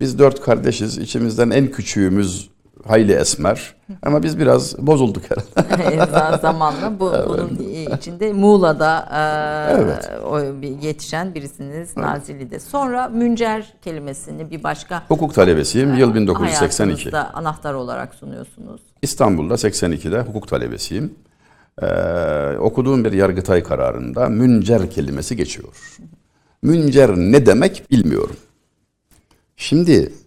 Biz dört kardeşiz. İçimizden en küçüğümüz hayli esmer. Ama biz biraz bozulduk herhalde. Zamanla bu, bunun içinde Muğla'da e, Evet. o yetişen birisiniz Nazilli'de. Sonra müncer kelimesini bir başka Hukuk talebesiyim. Yıl 1982. hayatınızda anahtar olarak sunuyorsunuz. İstanbul'da 82'de hukuk talebesiyim. Ee, okuduğum bir yargıtay kararında müncer kelimesi geçiyor. Müncer ne demek bilmiyorum. Şimdi e,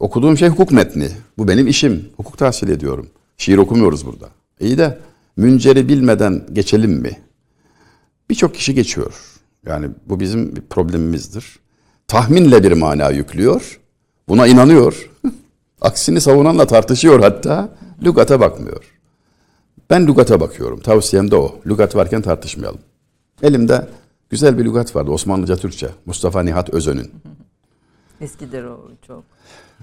okuduğum şey hukuk metni. Bu benim işim. Hukuk tahsil ediyorum. Şiir okumuyoruz burada. İyi de münceri bilmeden geçelim mi? Birçok kişi geçiyor. Yani bu bizim bir problemimizdir. Tahminle bir mana yüklüyor. Buna inanıyor. Aksini savunanla tartışıyor hatta. Lügata bakmıyor. Ben lügata bakıyorum. Tavsiyem de o. Lügat varken tartışmayalım. Elimde güzel bir lügat vardı. Osmanlıca Türkçe. Mustafa Nihat Özön'ün. Eskidir o çok.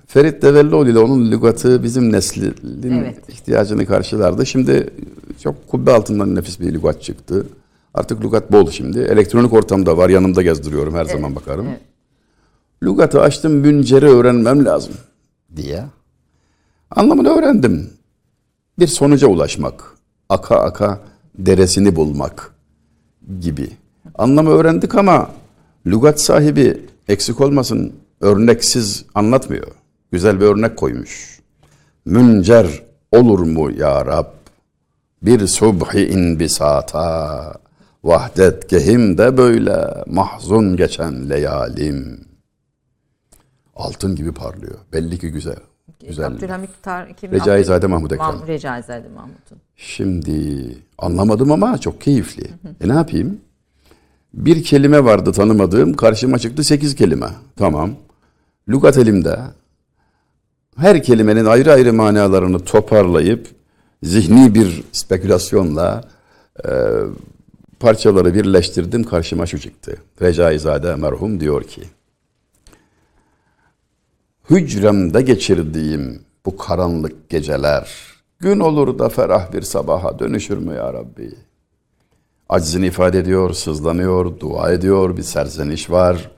Ferit Devellioğlu ile onun lügatı bizim neslin Evet. ihtiyacını karşılardı. Şimdi çok kubbe altından nefis bir lügat çıktı. Artık lügat bol şimdi. Elektronik ortamda var. Yanımda gezdiriyorum. Her zaman bakarım. evet. Lügatı açtım. Münceri öğrenmem lazım diye. Anlamını öğrendim. Bir sonuca ulaşmak. Aka aka deresini bulmak gibi. Anlamı öğrendik ama lügat sahibi eksik olmasın örneksiz anlatmıyor. Güzel bir örnek koymuş. Müncer olur mu ya Rab? Bir subhi inbisata vahdet gehimde böyle mahzun geçen leyalim. Altın gibi parlıyor. Belli ki güzel. Güzel. Abdülhamit Tar kim? Recaizade Mahmud Ekrem. Recaizade Mahmud'un. Şimdi anlamadım ama çok keyifli. E ne yapayım? Bir kelime vardı tanımadığım. Karşıma çıktı sekiz kelime. Tamam. Lugat elimde. Her kelimenin ayrı ayrı manalarını toparlayıp zihni bir spekülasyonla e, parçaları birleştirdim. Karşıma şu çıktı. Recaizade merhum diyor ki Hücremde geçirdiğim bu karanlık geceler gün olur da ferah bir sabaha dönüşür mü ya Rabbi? Aczini ifade ediyor, sızlanıyor, dua ediyor, bir serzeniş var.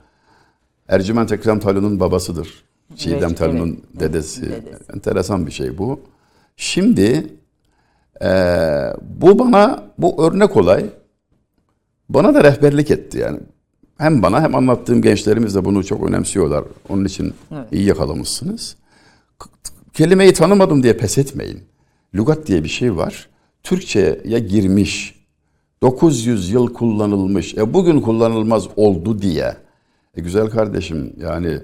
Ercüment Ekrem Talun'un babasıdır. Çiğdem Evet, Talun'un evet. dedesi. Dedesi. Enteresan bir şey bu. Şimdi eee, bu bana, bu örnek olay bana da rehberlik etti yani. Hem bana hem anlattığım gençlerimiz de bunu çok önemsiyorlar. Onun için iyi yakalamışsınız. Kelimeyi tanımadım diye pes etmeyin. Lügat diye bir şey var. Türkçe'ye girmiş. 900 yıl kullanılmış. E bugün kullanılmaz oldu diye. E güzel kardeşim yani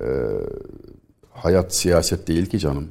e, hayat siyaset değil ki canım.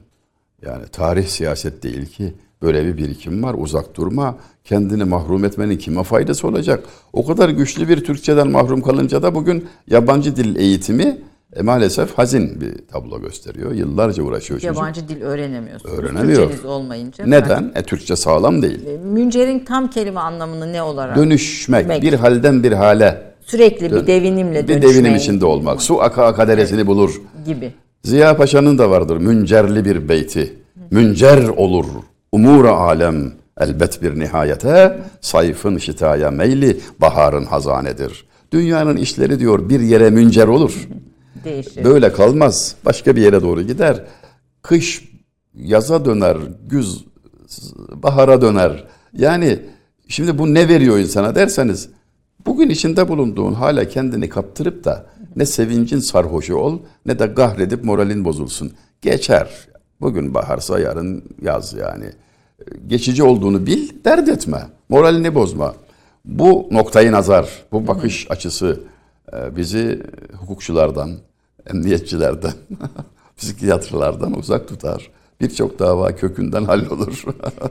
Yani tarih siyaset değil ki. Böyle bir birikim var. Uzak durma. Kendini mahrum etmenin kime faydası olacak? O kadar güçlü bir Türkçeden mahrum kalınca da bugün yabancı dil eğitimi e, maalesef hazin bir tablo gösteriyor. Yıllarca uğraşıyor çocuk. Yabancı dil öğrenemiyorsunuz. Öğrenemiyor. Türkçeniz olmayınca. Neden? E, Türkçe sağlam değil. E, Müncer'in tam kelime anlamı ne olarak? Dönüşmek, Dönmek. bir halden bir hale, Sürekli bir devinimle bir devinim içinde olmak. Su aka aka deresini bulur. gibi. Ziya Paşa'nın da vardır müncerli bir beyti. Müncer olur umura alem elbet bir nihayete sayfın şitaya meyli baharın hazanedir. Dünyanın işleri diyor bir yere müncer olur. Değişir. Böyle kalmaz. Başka bir yere doğru gider. Kış yaza döner, güz bahara döner. Yani şimdi bu ne veriyor insana derseniz Bugün içinde bulunduğun hala kendini kaptırıp da ne sevincin sarhoşu ol ne de kahredip moralin bozulsun. Geçer. Bugün baharsa yarın yaz yani. Geçici olduğunu bil, dert etme. Moralini bozma. Bu noktayı nazar, bu bakış açısı e, bizi hukukçulardan, emniyetçilerden, psikiyatrlardan uzak tutar. Birçok dava kökünden hallolur.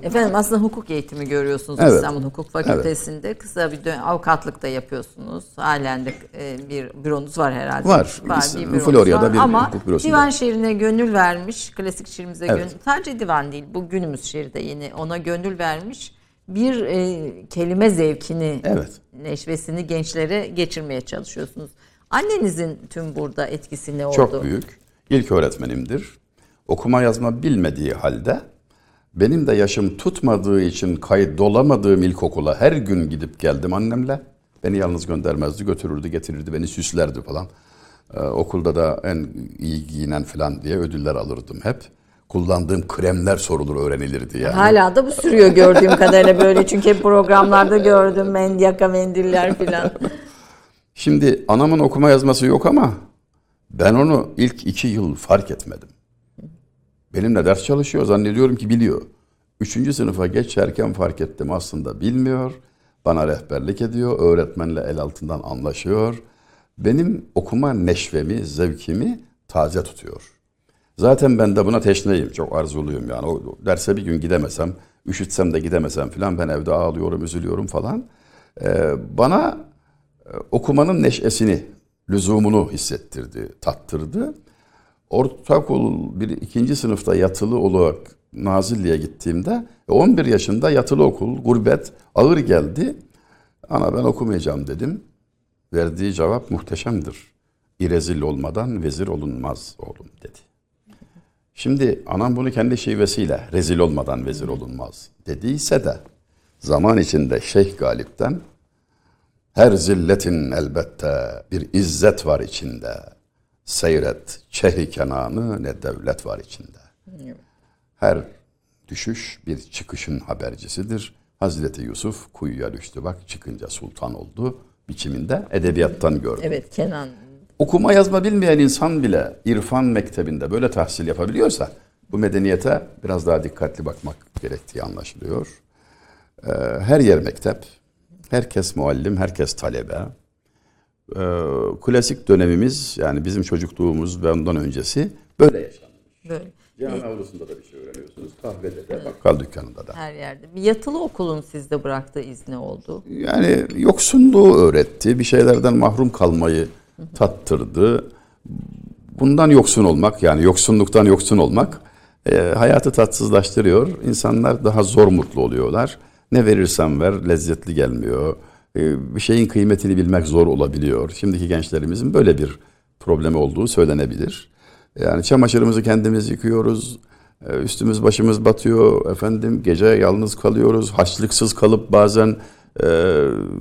Efendim aslında hukuk eğitimi görüyorsunuz Evet. İstanbul Hukuk Fakültesi'nde. Kısa bir dön- avukatlık da yapıyorsunuz. Halen de e, bir büronuz var herhalde. Var. Biz büronuz Florya'da bir Ama hukuk bürosunda. divan şiirine gönül vermiş. Klasik şiirimize Evet. gönül. Sadece divan değil. Bu günümüz şiiri de yeni. Ona gönül vermiş. Bir e, kelime zevkini, Evet. neşvesini gençlere geçirmeye çalışıyorsunuz. Annenizin tüm burada etkisi ne oldu? Çok büyük. İlk öğretmenimdir. Okuma yazma bilmediği halde benim de yaşım tutmadığı için kaydolamadığım ilkokula her gün gidip geldim annemle. Beni yalnız göndermezdi, götürürdü, getirirdi, beni süslerdi falan. Ee, okulda da en iyi giyinen falan diye ödüller alırdım hep. Kullandığım kremler sorulur, öğrenilirdi yani. Hala da bu sürüyor gördüğüm kadarıyla böyle çünkü hep programlarda gördüm men yaka mendiller filan. Şimdi anamın okuma yazması yok ama ben onu ilk iki yıl fark etmedim. Benimle ders çalışıyor zannediyorum ki biliyor. Üçüncü sınıfa geçerken fark ettim aslında bilmiyor. Bana rehberlik ediyor. Öğretmenle el altından anlaşıyor. Benim okuma neşvemi, zevkimi taze tutuyor. Zaten ben de buna teşneyim. Çok arzuluyum yani. O derse bir gün gidemesem, üşütsem de gidemesem falan ben evde ağlıyorum, üzülüyorum falan. Ee, bana e, okumanın neşesini, lüzumunu hissettirdi, tattırdı. Ortaokul bir ikinci sınıfta yatılı olarak Nazilli'ye gittiğimde 11 yaşında yatılı okul, gurbet ağır geldi. Ana ben okumayacağım dedim. Verdiği cevap muhteşemdir. İrezil olmadan vezir olunmaz oğlum dedi. Şimdi anam bunu kendi şivesiyle rezil olmadan vezir olunmaz dediyse de zaman içinde Şeyh Galip'ten her zilletin elbette bir izzet var içinde. Seyret çehi kenanı ne devlet var içinde. Her düşüş bir çıkışın habercisidir. Hazreti Yusuf kuyuya düştü bak çıkınca sultan oldu biçiminde edebiyattan gördüm. Evet Kenan. Okuma yazma bilmeyen insan bile irfan mektebinde böyle tahsil yapabiliyorsa bu medeniyete biraz daha dikkatli bakmak gerektiği anlaşılıyor. Ee, her yer mektep, herkes muallim, herkes talebe. Ee, klasik dönemimiz yani bizim çocukluğumuz ve ondan öncesi böyle yaşanmış. Böyle Cami avlusunda da bir şey öğreniyorsunuz, kahvede de, bakkal dükkanında da. her yerde. Bir yatılı okulun sizde bıraktığı izni oldu. Yani yoksunluğu öğretti, bir şeylerden mahrum kalmayı tattırdı. Bundan yoksun olmak yani yoksunluktan yoksun olmak e, hayatı tatsızlaştırıyor. İnsanlar daha zor mutlu oluyorlar. Ne verirsen ver lezzetli gelmiyor. E, bir şeyin kıymetini bilmek zor olabiliyor. Şimdiki gençlerimizin böyle bir problemi olduğu söylenebilir. Yani çamaşırımızı kendimiz yıkıyoruz. E, Üstümüz başımız batıyor. Efendim gece yalnız kalıyoruz. Haçlıksız kalıp bazen e,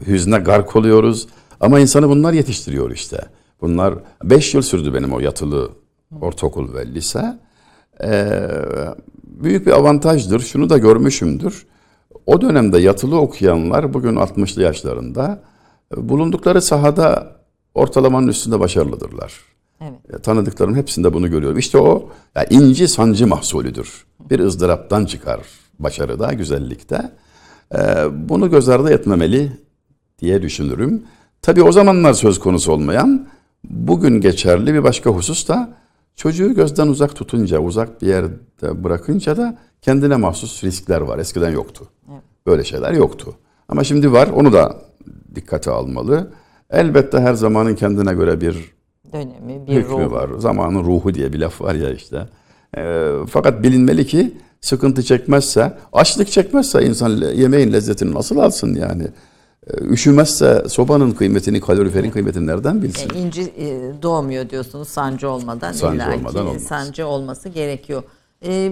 hüzne gark oluyoruz. Ama insanı bunlar yetiştiriyor işte. Bunlar 5 yıl sürdü benim o yatılı ortaokul ve lise. E, büyük bir avantajdır. Şunu da görmüşümdür. O dönemde yatılı okuyanlar bugün 60'lı yaşlarında e, bulundukları sahada ortalamanın üstünde başarılıdırlar. Evet. E, Tanıdıklarım hepsinde bunu görüyorum. İşte o ya inci sancı mahsulüdür. Bir ızdıraptan çıkar başarıda, güzellikte. E, bunu göz ardı etmemeli diye düşünürüm. Tabii o zamanlar söz konusu olmayan, bugün geçerli bir başka husus da çocuğu gözden uzak tutunca, uzak bir yerde bırakınca da kendine mahsus riskler var. Eskiden yoktu. Böyle şeyler yoktu. Ama şimdi var, onu da dikkate almalı. Elbette her zamanın kendine göre bir Dönemi, bir hükmü ruh. var. Zamanın ruhu diye bir laf var ya işte. Ee, fakat bilinmeli ki sıkıntı çekmezse, açlık çekmezse insan yemeğin lezzetini nasıl alsın yani? Ee, üşümezse sobanın kıymetini, kaloriferin kıymetini nereden bilsin? E, inci e, doğmuyor diyorsunuz sancı olmadan. Sancı illaki olmadan olmaz. Sancı olması gerekiyor. E,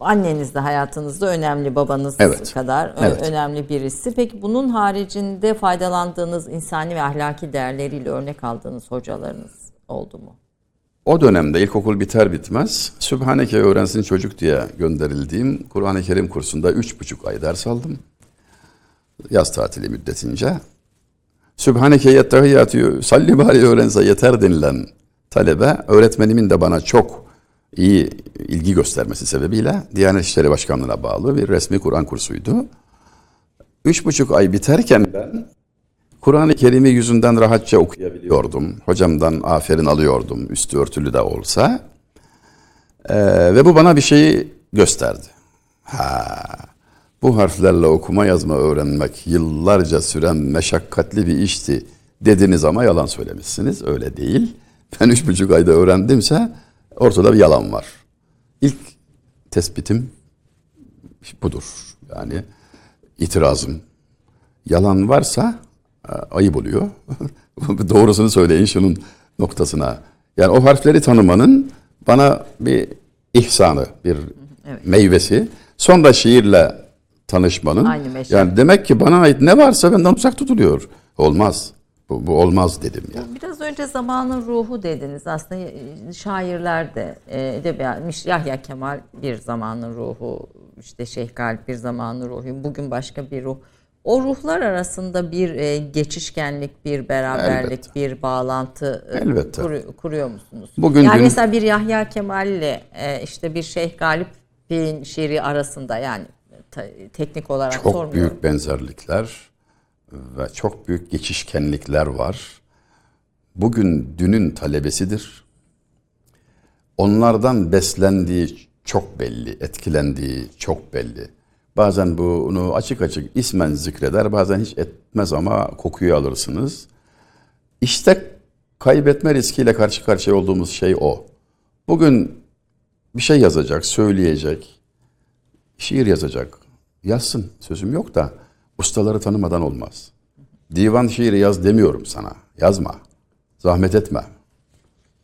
anneniz de hayatınızda önemli babanız Evet. kadar Evet. önemli birisi. Peki bunun haricinde faydalandığınız insani ve ahlaki değerleriyle örnek aldığınız hocalarınız oldu mu? O dönemde ilkokul biter bitmez Sübhaneke öğrensin çocuk diye gönderildiğim Kur'an-ı Kerim kursunda üç buçuk ay ders aldım. Yaz tatili müddetince. Sübhaneke yettahiyyatü salli bari öğrense yeter denilen talebe öğretmenimin de bana çok iyi ilgi göstermesi sebebiyle Diyanet İşleri Başkanlığı'na bağlı bir resmi Kur'an kursuydu. Üç buçuk ay biterken ben Kur'an-ı Kerim'i yüzünden rahatça okuyabiliyordum. Hocamdan aferin alıyordum üstü örtülü de olsa. Ee, ve bu bana bir şeyi gösterdi. Ha, bu harflerle okuma yazma öğrenmek yıllarca süren meşakkatli bir işti dediniz ama yalan söylemişsiniz. Öyle değil. Ben üç buçuk ayda öğrendimse ortada bir yalan var. İlk tespitim budur. Yani itirazım. Yalan varsa e, ayıp oluyor. Doğrusunu söyleyin şunun noktasına. Yani o harfleri tanımanın bana bir ihsanı, bir Evet. meyvesi. Sonra şiirle tanışmanın. Aynı meşe. yani demek ki bana ait ne varsa benden uzak tutuluyor. Olmaz. Bu, bu olmaz dedim ya. Biraz önce zamanın ruhu dediniz. Aslında e, şairler de e, edebiyat, Yahya Kemal bir zamanın ruhu, işte Şeyh Galip bir zamanın ruhu, bugün başka bir ruh. O ruhlar arasında bir e, geçişkenlik, bir beraberlik, Elbette. bir bağlantı Elbette. kuru- kuruyor musunuz? Bugün yani dün- mesela bir Yahya Kemal ile işte bir Şeyh Galip'in şiiri arasında yani teknik olarak Çok sormuyorum. büyük benzerlikler ve çok büyük geçişkenlikler var. Bugün dünün talebesidir. Onlardan beslendiği çok belli, etkilendiği çok belli. Bazen bunu açık açık ismen zikreder, bazen hiç etmez ama kokuyu alırsınız. İşte kaybetme riskiyle karşı karşıya olduğumuz şey o. Bugün bir şey yazacak, söyleyecek, şiir yazacak. Yazsın, sözüm yok da ustaları tanımadan olmaz. Divan şiiri yaz demiyorum sana. Yazma. Zahmet etme.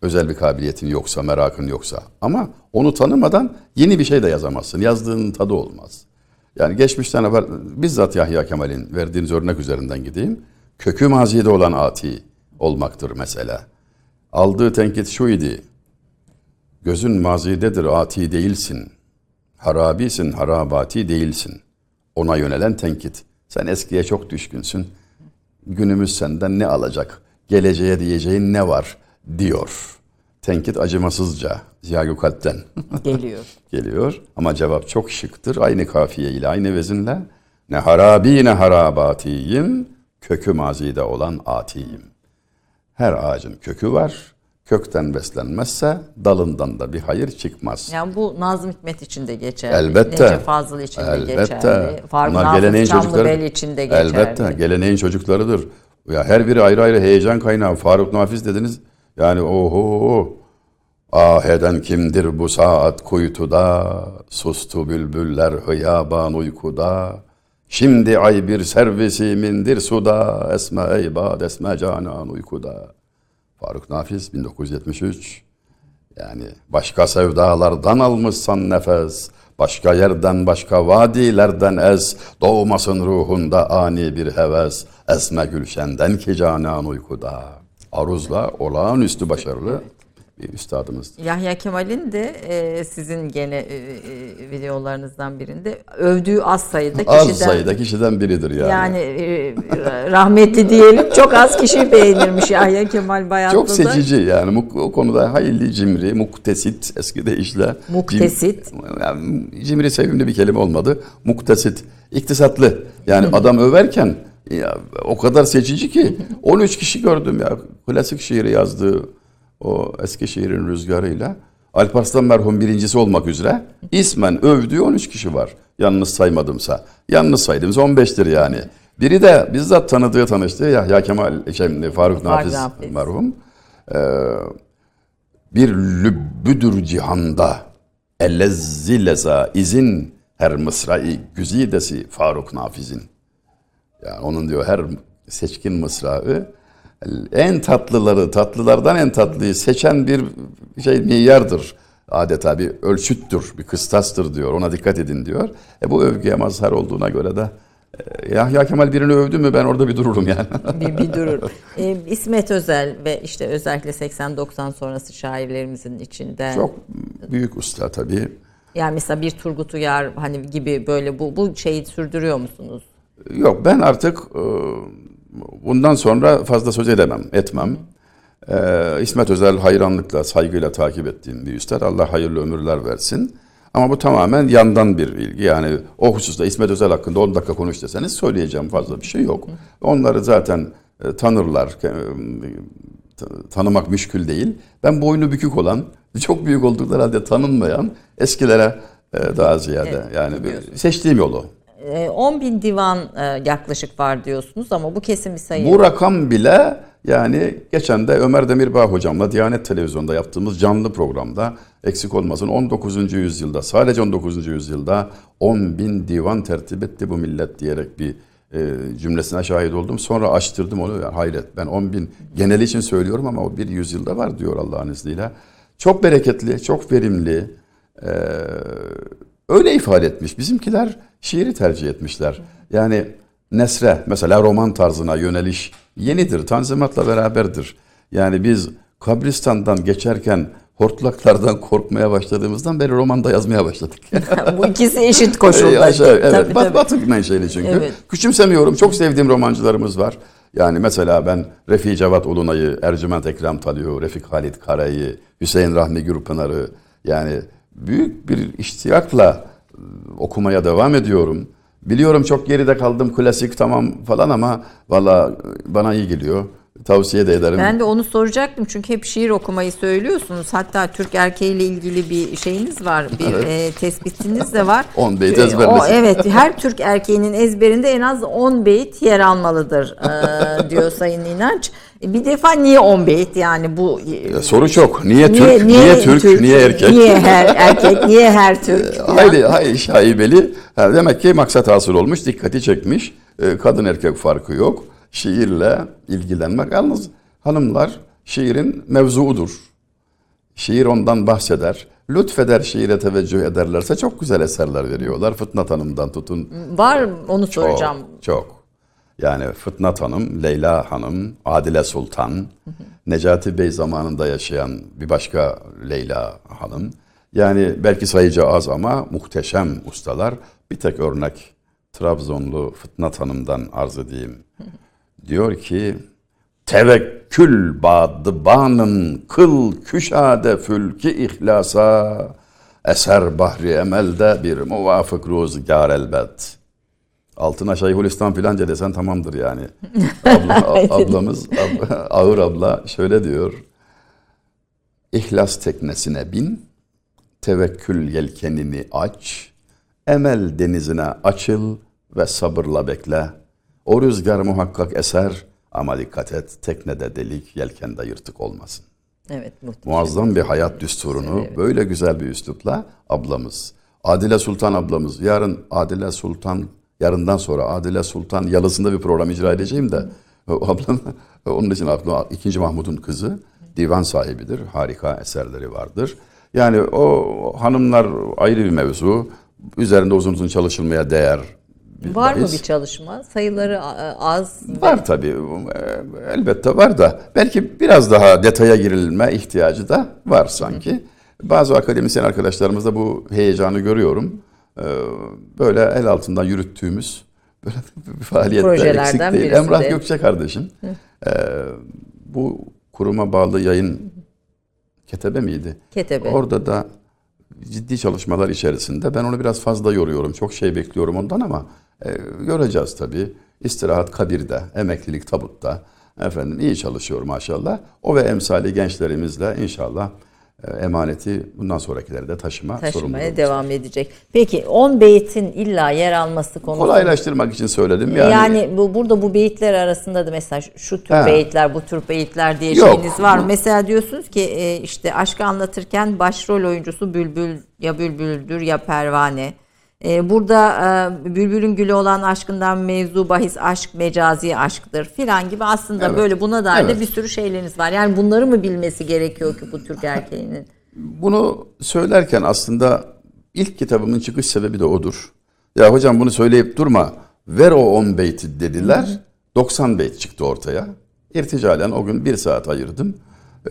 Özel bir kabiliyetin yoksa, merakın yoksa. Ama onu tanımadan yeni bir şey de yazamazsın. Yazdığının tadı olmaz. Yani geçmişten haber, bizzat Yahya Kemal'in verdiğiniz örnek üzerinden gideyim. Kökü mazide olan ati olmaktır mesela. Aldığı tenkit şu idi. Gözün mazidedir, ati değilsin. Harabisin, harabati değilsin. Ona yönelen tenkit. Sen eskiye çok düşkünsün. Günümüz senden ne alacak? Geleceğe diyeceğin ne var? Diyor. Tenkit acımasızca Ziya Gökalp'ten Geliyor. geliyor. Ama cevap çok şıktır. Aynı kafiye ile, aynı vezinle. Ne harabi ne harabatiyim, kökü mazide olan atiyim. Her ağacın kökü var. Kökten beslenmezse dalından da bir hayır çıkmaz. Yani bu Nazım Hikmet için de geçerli. Elbette. Necip Fazıl için de Elbette. geçerli. Faruk Bunlar Hafız geleneğin çocukları. için de geçerli. Elbette. Geleneğin çocuklarıdır. Ya her biri ayrı ayrı heyecan kaynağı. Faruk Nafiz dediniz. Yani oho. Ah eden kimdir bu saat kuytuda? Sustu bülbüller hıyaban uykuda. Şimdi ay bir servisimindir suda. Esme eybad esme canan uykuda. Faruk Nafiz 1973. Yani başka sevdalardan almışsan nefes, başka yerden başka vadilerden ez, doğmasın ruhunda ani bir heves, esme gülşenden ki canan uykuda. Aruzla olağanüstü başarılı bir üstadımız. Yahya Kemal'in de e, sizin gene e, e, videolarınızdan birinde övdüğü az sayıda kişiden Az sayıda kişiden biridir yani. yani e, rahmetli diyelim çok az kişi beğenirmiş Yahya Kemal Bayatlı'da. Çok seçici yani o konuda hayli cimri, muktesit eski deyişle. Muktesit. Cim- yani cimri sevimli bir kelime olmadı. Muktesit, iktisatlı. Yani adam överken ya, o kadar seçici ki 13 kişi gördüm ya. Klasik şiiri yazdığı o eski şiirin rüzgarıyla. Alparslan merhum birincisi olmak üzere ismen övdüğü 13 kişi var. Yalnız saymadımsa. Yalnız saydığımız 15'tir yani. Biri de bizzat tanıdığı tanıştığı Yahya Kemal, şey, Faruk Nafiz merhum. Ee, bir lübbüdür cihanda ellezzi leza izin her mısrai güzidesi Faruk Nafiz'in. Yani onun diyor her seçkin mısrağı en tatlıları, tatlılardan en tatlıyı seçen bir şey milyardır. Adeta bir ölçüttür, bir kıstastır diyor. Ona dikkat edin diyor. E bu övgüye mazhar olduğuna göre de e, Yahya Kemal birini övdü mü ben orada bir dururum yani. bir, bir durur. E, İsmet Özel ve işte özellikle 80-90 sonrası şairlerimizin içinde. Çok büyük usta tabii. Yani mesela bir Turgut Uyar hani gibi böyle bu bu şeyi sürdürüyor musunuz? Yok ben artık e, bundan sonra fazla söz edemem, etmem. Ee, İsmet Özel hayranlıkla, saygıyla takip ettiğim bir üstad. Allah hayırlı ömürler versin. Ama bu tamamen yandan bir bilgi. Yani o hususta İsmet Özel hakkında 10 dakika konuş deseniz söyleyeceğim fazla bir şey yok. Onları zaten e, tanırlar. E, tanımak müşkül değil. Ben boynu bükük olan, çok büyük oldukları halde tanınmayan eskilere e, daha ziyade. Evet, yani bir- seçtiğim yolu. E, 10 bin divan e, yaklaşık var diyorsunuz ama bu kesin bir sayı. Bu rakam bile yani geçen de Ömer Demirbağ hocamla Diyanet Televizyonu'nda yaptığımız canlı programda eksik olmasın 19. yüzyılda sadece 19. yüzyılda 10 bin divan tertip etti bu millet diyerek bir e, cümlesine şahit oldum. Sonra açtırdım onu hayret ben 10 bin geneli için söylüyorum ama o bir yüzyılda var diyor Allah'ın izniyle. Çok bereketli, çok verimli, e, öyle ifade etmiş. Bizimkiler şiiri tercih etmişler. Yani nesre mesela roman tarzına yöneliş yenidir. Tanzimatla beraberdir. Yani biz kabristandan geçerken hortlaklardan korkmaya başladığımızdan beri romanda yazmaya başladık. bu ikisi eşit koşulda. Aşağı, evet. Tabii, Bat- tabii. Menşeli çünkü. Evet. Küçümsemiyorum. Çok sevdiğim romancılarımız var. Yani mesela ben Refik Cevat Ulunay'ı, Ercüment Ekrem Talih'i, Refik Halit Kara'yı, Hüseyin Rahmi Gürpınar'ı yani büyük bir iştiyakla okumaya devam ediyorum. Biliyorum çok geride kaldım klasik tamam falan ama valla bana iyi geliyor. Tavsiye de ederim. Ben de onu soracaktım çünkü hep şiir okumayı söylüyorsunuz. Hatta Türk erkeğiyle ilgili bir şeyiniz var, bir e, tespitiniz de var. 10 beyt E, ezberlesin. o, evet, her Türk erkeğinin ezberinde en az 10 beyt yer almalıdır e, diyor Sayın İnanç. Bir defa niye 10 beyt yani bu Ya Soru çok. Niye, Türk, niye, Türk, niye erkek? Niye her erkek, niye her Türk? Hayli, hayli şaibeli. Ha, demek ki maksat hasıl olmuş, dikkati çekmiş. Ee, Kadın erkek farkı yok. Şiirle ilgilenmek. Yalnız hanımlar şiirin mevzuudur. Şiir ondan bahseder. Lütfeder şiire teveccüh ederlerse çok güzel eserler veriyorlar. Fıtnat Hanım'dan tutun. Var onu soracağım. Çok, çok. Yani Fıtnat Hanım, Leyla Hanım, Adile Sultan, Necati Bey zamanında yaşayan bir başka Leyla Hanım. Yani belki sayıca az ama muhteşem ustalar. Bir tek örnek Trabzonlu Fıtnat Hanım'dan arz edeyim. Diyor ki, Tevekkül badı banın kıl küşade fülki ihlasa eser bahri emelde bir muvafık ruzgar elbet. Altına Şeyhülislam filanca desen tamamdır yani. Abla, ablamız, ab- ağır abla şöyle diyor. İhlas teknesine bin, tevekkül yelkenini aç, emel denizine açıl ve sabırla bekle. O rüzgar muhakkak eser ama dikkat et teknede delik, yelkende yırtık olmasın. Evet, muhteşem. Muazzam bir hayat düsturunu böyle güzel bir üslupla ablamız. Adile Sultan ablamız. Yarın Adile Sultan, yarından sonra Adile Sultan yalısında bir program icra edeceğim de o ablam onun için aklıma ikinci Mahmud'un kızı divan sahibidir. Harika eserleri vardır. Yani o hanımlar ayrı bir mevzu. Üzerinde uzun uzun çalışılmaya değer. bir Var mı bahis. bir çalışma? Sayıları az. Var tabii. e, Elbette var da belki biraz daha detaya girilme ihtiyacı da var sanki. Bazı akademisyen arkadaşlarımızda bu heyecanı görüyorum. E, Böyle el altından yürüttüğümüz böyle bir faaliyette Projelerden eksik değil. Emrah de. Gökçe kardeşim. e, Bu kuruma bağlı yayın Ketebe miydi? Ketebe. Orada da ciddi çalışmalar içerisinde. Ben onu biraz fazla yoruyorum. Çok şey bekliyorum ondan ama e, göreceğiz tabii. İstirahat kabirde, emeklilik tabutta. Efendim iyi çalışıyor maşallah. O ve emsali gençlerimizle inşallah emaneti bundan sonrakileri de taşıma taşımaya devam edecek. Peki 10 beytin illa yer alması konusunda Kolaylaştırmak için söyledim. Yani, yani, bu burada bu beyitler arasında da mesela şu- tür Ha. beyitler, bu tür beyitler diye Yok. şeyiniz var mı? Mesela diyorsunuz ki e, işte aşkı anlatırken başrol oyuncusu bülbül ya bülbüldür ya pervane. E, burada e, bülbülün gülü olan aşkından mevzu bahis aşk mecazi aşktır filan gibi aslında Evet. böyle buna dair de Evet. bir sürü şeyleriniz var. Yani bunları mı bilmesi gerekiyor ki bu Türk erkeğinin? Bunu söylerken aslında ilk kitabımın çıkış sebebi de odur. Ya hocam bunu söyleyip durma. Ver o 10 beyti dediler. 90 beyt çıktı ortaya. İrticalen o gün bir saat ayırdım.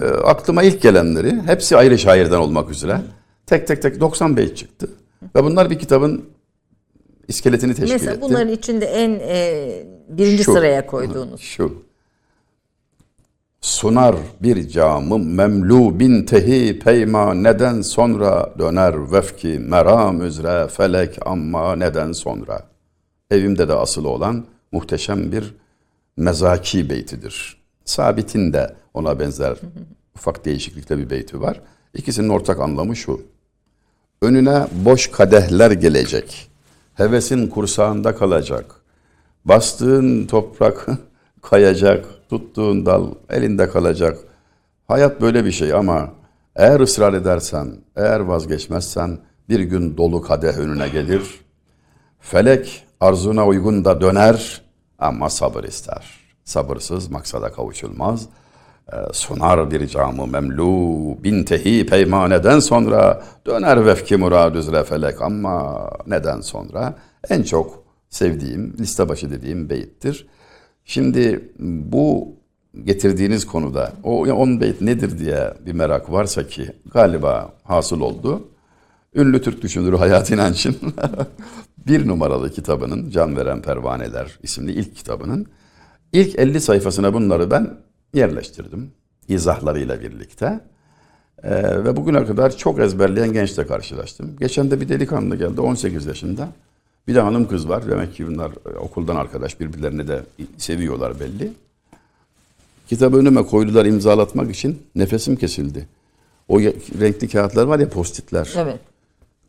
E, aklıma ilk gelenleri hepsi ayrı şairden olmak üzere tek tek tek 90 beyt çıktı. Ve bunlar bir kitabın iskeletini teşkil Mesela etti. bunların içinde en e, birinci Şu. sıraya koyduğunuz. Şu. Sunar bir camı memlu bin tehi peyma neden sonra döner vefki meram üzere felek amma neden sonra. Evimde de asılı olan muhteşem bir mezaki beytidir. Sabit'in de ona benzer ufak değişiklikle bir beyti var. İkisinin ortak anlamı şu. Önüne boş kadehler gelecek. Hevesin kursağında kalacak. Bastığın toprak kayacak. Tuttuğun dal elinde kalacak. Hayat böyle bir şey ama eğer ısrar edersen, eğer vazgeçmezsen bir gün dolu kadeh önüne gelir. Felek arzuna uygun da döner ama sabır ister. Sabırsız maksada kavuşulmaz. Ee, sunar bir camı memlu bin tehi peymaneden sonra döner vefki murad üzere felek ama neden sonra en çok sevdiğim liste başı dediğim beyittir. Şimdi bu getirdiğiniz konuda o 10 beyt nedir diye bir merak varsa ki galiba hasıl oldu. Ünlü Türk düşünürü Hayat İnanç'ın bir numaralı kitabının Can Veren Pervaneler isimli ilk kitabının ilk 50 sayfasına bunları ben yerleştirdim. izahlarıyla birlikte. Ee, ve bugüne kadar çok ezberleyen gençle karşılaştım. Geçen de bir delikanlı geldi 18 yaşında. Bir de hanım kız var. Demek ki bunlar e, okuldan arkadaş birbirlerini de seviyorlar belli. Kitabı önüme koydular imzalatmak için nefesim kesildi. O renkli kağıtlar var ya postitler. Evet.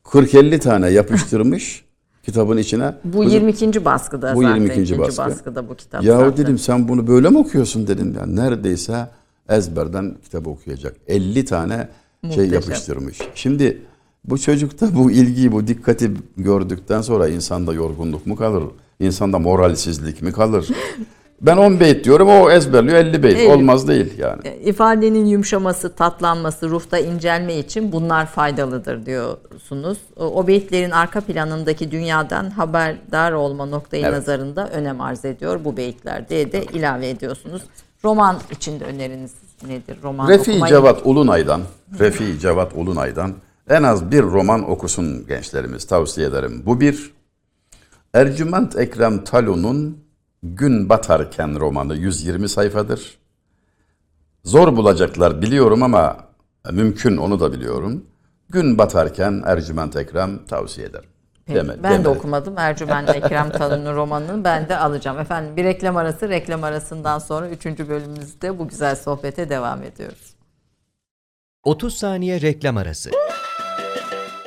40-50 tane yapıştırmış kitabın içine. Bu Kızım, 22. baskıda Bu zaten. 22. ikinci baskı. baskıda bu kitap Yahu zaten. dedim sen bunu böyle mi okuyorsun dedim. ya neredeyse ezberden kitabı okuyacak. 50 tane şey Muhteşem. yapıştırmış. Şimdi bu çocukta bu ilgiyi, bu dikkati gördükten sonra insanda yorgunluk mu kalır? İnsanda moralsizlik mi kalır? Ben 10 beyt diyorum o ezberliyor 50 beyt. 50. Olmaz değil yani. E, İfadenin yumuşaması, tatlanması, ruhta incelme için bunlar faydalıdır diyorsunuz. O, beyitlerin arka planındaki dünyadan haberdar olma noktayı Evet. nazarında önem arz ediyor bu beyitler diye de ilave ediyorsunuz. Roman içinde öneriniz nedir? Roman Refi okumayı- Cevat Ulunay'dan, Refi Cevat Ulunay'dan en az bir roman okusun gençlerimiz tavsiye ederim. Bu bir Ercüment Ekrem Talun'un Gün Batarken romanı 120 sayfadır. Zor bulacaklar biliyorum ama mümkün onu da biliyorum. Gün Batarken Ercüment Ekrem tavsiye ederim. Peki, Deme- ben de demeli. okumadım. Ercüment Ekrem Talun'un romanını ben de alacağım. Efendim bir reklam arası, reklam arasından sonra 3. bölümümüzde bu güzel sohbete devam ediyoruz. 30 saniye reklam arası.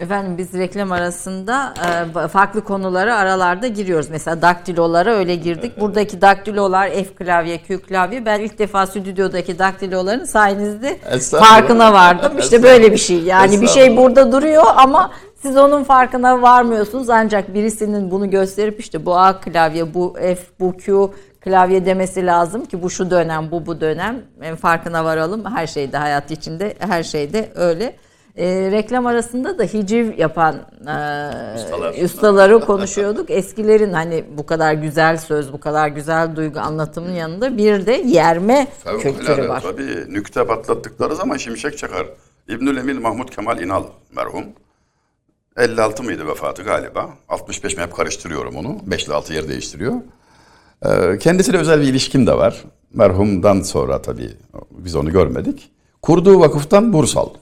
Efendim biz reklam arasında e, farklı konulara aralarda giriyoruz. Mesela daktilolara öyle girdik. Buradaki daktilolar F klavye, Q klavye. Ben ilk defa stüdyodaki daktiloların sayenizde farkına vardım. İşte böyle bir şey. Yani bir şey burada duruyor ama siz onun farkına varmıyorsunuz. Ancak birisinin bunu gösterip işte bu A klavye, bu F, bu Q klavye demesi lazım ki bu şu dönem, bu bu dönem. Farkına varalım. Her şeyde hayat içinde her şeyde öyle. E, reklam arasında da hiciv yapan e, ustaları konuşuyorduk. Eskilerin hani bu kadar güzel söz, bu kadar güzel duygu anlatımının yanında bir de yerme kültürü Fevkalade var. tabii nükte patlattıkları zaman şimşek çakar. İbnül Emin Mahmut Kemal İnal merhum. 56 mıydı vefatı galiba? 65 mi hep karıştırıyorum onu. 5 ile 6 yer değiştiriyor. Ee, kendisiyle özel bir ilişkim de var. Merhumdan sonra tabii biz onu görmedik. Kurduğu vakıftan burs aldım.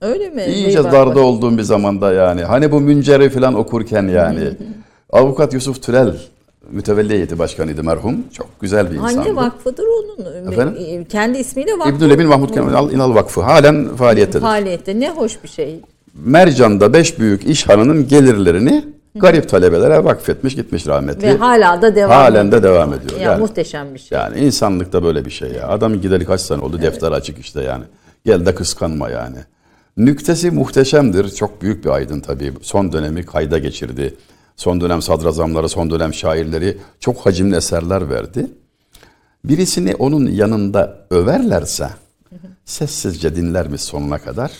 Öyle mi? İyice bak- darda olduğum bir zamanda yani. Hani bu münceri falan okurken yani. Avukat Yusuf Türel mütevelli heyeti başkanıydı merhum. Çok güzel bir insandı. Hangi vakfıdır onun? Efendim? Kendi ismiyle vakfı. İbnül Emin Mahmut Kemal İnal Vakfı halen faaliyettedir. Faaliyette ne hoş bir şey. Mercan'da beş büyük iş hanının gelirlerini Garip talebelere vakfetmiş gitmiş rahmetli. Ve hala da devam Halen de ediyor. devam ediyor. Ya Yani- muhteşem bir şey. Yani insanlıkta böyle bir şey ya. Adamın gideri kaç sene oldu defter açık işte yani. Gel de kıskanma yani. Nüktesi muhteşemdir. Çok büyük bir aydın tabii. Son dönemi kayda geçirdi. Son dönem sadrazamları, son dönem şairleri çok hacimli eserler verdi. Birisini onun yanında överlerse sessizce dinler mi sonuna kadar?